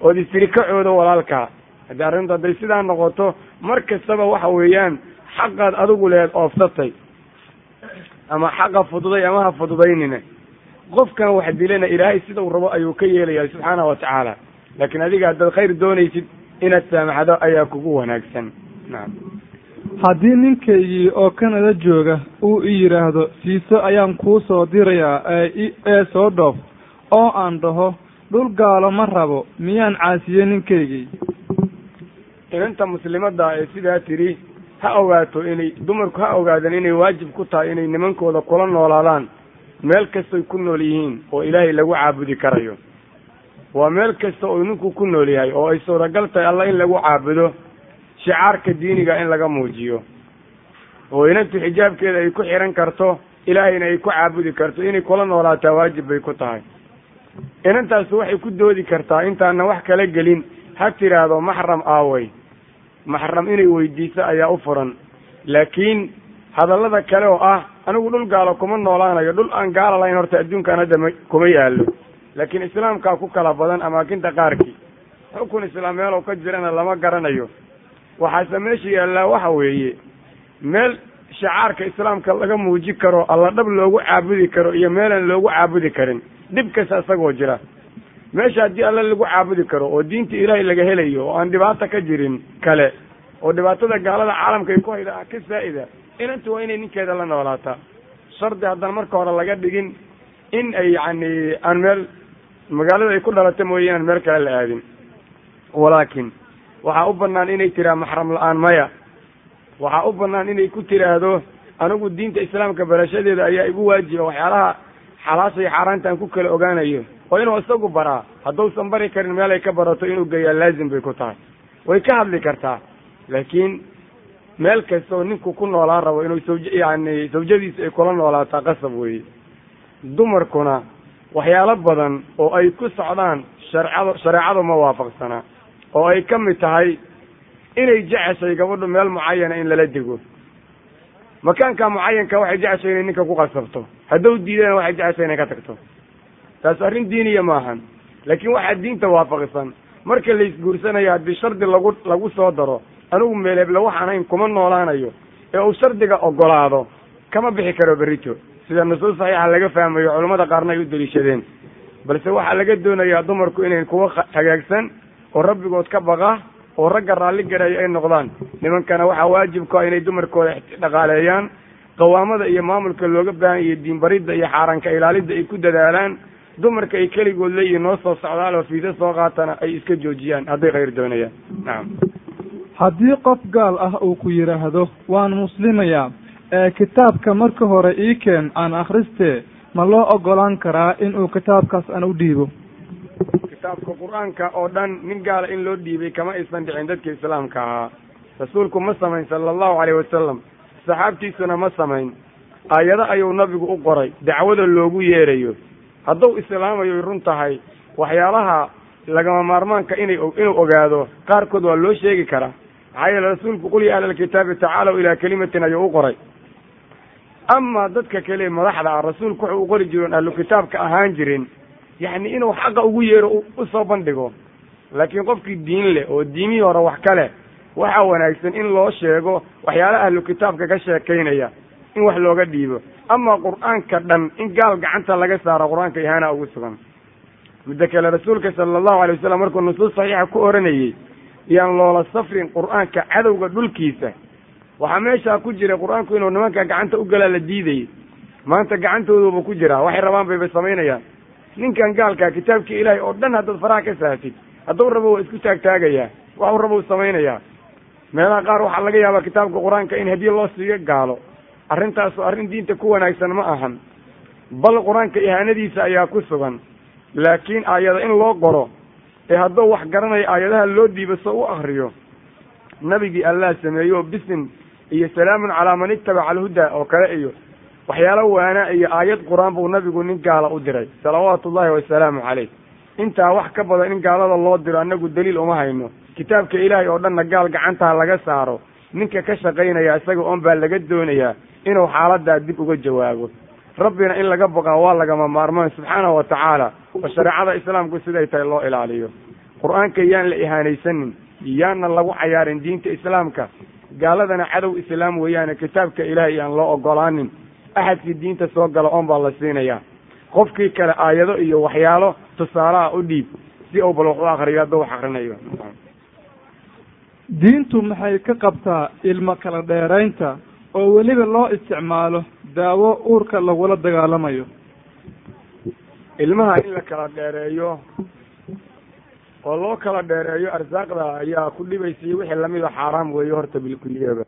Ood istiri kacoodo walaalkaa haddii arrintu hadday sidaa noqoto mar kastaba waxa weeyaan xaqaad adigu leed oofsatay. Ama xaqa fududay ama ha fududaynina qofkan wax dilana ilaahay sida uu rabo ayuu ka yeelaya subxaanahu wa tacaala. Laakiin adiga haddaad khayr doonaysid inaad saamaxdo ayaa kugu wanaagsan. Nacam haddii ninkaygii oo kanada jooga uu i yidhaahdo siiso ayaan kuu soo dirayaa ee ee soo dhoof oo aan dhaho dhul gaalo ma rabo miyaan caasiyey ninkaygii? Inanta muslimadda ee sidaa tidhi ha ogaato inay dumarku ha ogaadaan inay waajib ku tahay inay nimankooda kula noolaadaan meel kastoy ku nool yihiin oo ilaahay lagu caabudi karayo. Waa meel kasta oo ninku ku nool yahay oo ay suuragal tahay alla in lagu caabudo shicaarka diiniga in laga muujiyo. Oo inantu xijaabkeeda ay ku xihan karto ilaahayna ay ku caabudi karto inay kula noolaataa waajib bay ku tahay. Inantaasi waxay ku doodi kartaa intaana wax kala gelin. Ha tiraahdo maxram aaway. Maxram inay weydiiso ayaa u furan. Laakiin hadallada kale oo ah anigu dhul gaalo kuma noolaanayo dhul aan gaala lahayn horta adduunkan hadda ma kuma yaallo. Laakiin islaamkaa ku kala badan amaakinta qaarkii. Xukun islaam meelow ka jirana lama garanayo. Waxaase meesha yaallaa waxa weeye meel shacaarka islaamka laga muuji karo alla dhab loogu caabudi karo iyo meelaan loogu caabudi karin. Dhib kasta isagoo jira. Meesha haddii alla lagu caabudi karo oo diinta ilaahay laga helayo oo aan dhibaato ka jirin kale oo dhibaatada gaalada caalamka ay ku hayda ka saa'ida inantu waa inay ninkeeda la noolaataa. Shardi haddaan marka hore laga dhigin in ay yacni aan meel magaalada ay ku dhalata mooye inaan meel kale la aadin. Walaakin waxaa u banaan inay tiraa maxram la'aan maya. Waxaa u banaan inay ku tiraahdo anigu diinta islaamka barashadeeda ayaa igu waajiba waxyaalaha xalaasha iyo xaaraanta aan ku kala ogaanayo. Oo inuu isagu baraa. Hadduusan bari karin meel ay ka barato inuu geeyaa laazim bay ku tahay. Way ka hadli kartaa. Laakiin meel kasta oo ninku ku noolaan rabo inuu sawj yani sawjadiisa ay kula noolaataa qasab weeye. Dumarkuna waxyaalo badan oo ay ku socdaan sharcado shareecadu ma waafaqsanaa oo ay ka mid tahay inay jeceshay gabadhu meel mucayana in lala dego. Makaanka mucayanka waxay jeceshay inay ninka ku qasabto. Hadduu diidana waxay jeceshay inay ka tagto. Taas arrin diiniya maahan. Laakiin waxaa diinta waafaqsan. Marka la isguursanayo haddii shardi lagu lagu soo daro anigu meeleble waxaan hayn kuma noolaanayo ee uu shardiga ogolaado kama bixi karo berrito. Sida nusuus saxiixa laga fahmayo culammada qaarna ay u daliishadeen balse waxaa laga doonayaa dumarku inay kuwa hagaagsan oo rabbigood ka baqa oo ragga raalli garayo ay noqdaan. Nimankana waxaa waajibku ah inay dumarkooda dhaqaaleeyaan qawaamada iyo maamulka looga baahan iyo diinbaridda iyo xaaraanka ilaalidda ay ku dadaalaan. Dumarka ay keligood leeyihiin noo soo socdaal oo fiisa soo qaatana ay iska joojiyaan. Hadday khayr doonayaan. Nacam haddii qof gaal ah uu ku yidhaahdo waan muslimayaa ee kitaabka marka hore ii keen aan akhristee ma loo ogolaan karaa inuu kitaabkaas aan u dhiibo? Kitaabka qur'aanka oo dhan nin gaala in loo dhiibay kama aysan dhicin dadka islaamka ahaa. Rasuulku ma samayn sala allahu calayh wasalam saxaabtiisuna ma samayn. Aayado ayuu nabigu u qoray dacwada loogu yeerayo. Hadduu islaamayo run tahay waxyaalaha lagama maarmaanka inay inuu ogaado qaarkood waa loo sheegi karaa maxaa yeele rasuulku qul ya ahla alkitaabi tacaalow ilaa kelimatin ayuu u qoray ama dadka kale madaxda ah rasuulku wuxuu u qori jiroon ahlu kitaabka ahaan jirin yacni inuu xaqa ugu yeero u soo bandhigo laakiin qofkii diin leh oo diimihii hore wax ka leh waxaa wanaagsan in loo sheego waxyaalaha ahlu kitaabka ka sheekaynaya in wax looga dhiibo ama qur'aanka dhan in gaal gacanta laga saaro qur'aanka ihaana ugu sugan midda kale rasuulka sala allahu alay wasalam markuu nusuus saxiixa ku oranayey yaan loola safrin qur'aanka cadowga dhulkiisa. Waxaa meeshaa ku jira qur'aanku inuu nimanka gacanta u galaa la diidayay. Maanta gacantooduba ku jiraa waxay rabaan bayba samaynayaan. Ninkan gaalkaa kitaabkii ilaahay oo dhan haddaad faraha ka sahatid hadduu rabo waa isku taagtaagayaa waxuu rabo samaynayaa meelaha qaar waxaa laga yaabaa kitaabka qur'aanka in hadiye loo siiyo gaalo. Arrintaasu arrin diinta ku wanaagsan ma ahan. Bal qur'aanka ihaanadiisa ayaa ku sugan. Laakiin aayada in loo qoro ee hadduu wax garanayo aayadaha loo dhiibo so u akriyo nabigii allah sameeyo bisin iyo salaamun calaa man ittabaca alhuda oo kale iyo waxyaalo waana iyo aayad qur'aan buu nabigu nin gaala u diray salawaatu ullahi wasalaamu caleyh intaa wax ka badan in gaalada loo diro annagu daliil uma hayno. Kitaabka ilaahay oo dhanna gaal gacantaa laga saaro ninka ka shaqaynaya isaga oon baa laga doonayaa inuu xaaladaa dib uga jawaabo rabbina in laga boqaa waa lagama maarmaan subxaanahu wa tacaala. Oo shareecada islaamku siday tahay loo ilaaliyo. Qur'aanka yaan la ihaanaysanin yaana lagu cayaarin diinta islaamka gaaladana cadow islaam weeyaane kitaabka ilaahay yaan loo ogolaanin axadkii diinta soo gala oon baa la siinayaa qofkii kale aayado iyo waxyaalo tusaalaha u dhiib si uu bal wax u akriyo hadduu wax akrinayo diintu maxay ka qabtaa ilmo kala dheeraynta oo weliba loo isticmaalo daawo uurka lagula dagaalamayo. Ilmaha in la kala dheereeyo oo loo kala dheereeyo arsaaqda ayaa ku dhibaysa iyo wixii lamida xaaraam weeye horta bilkuliyaba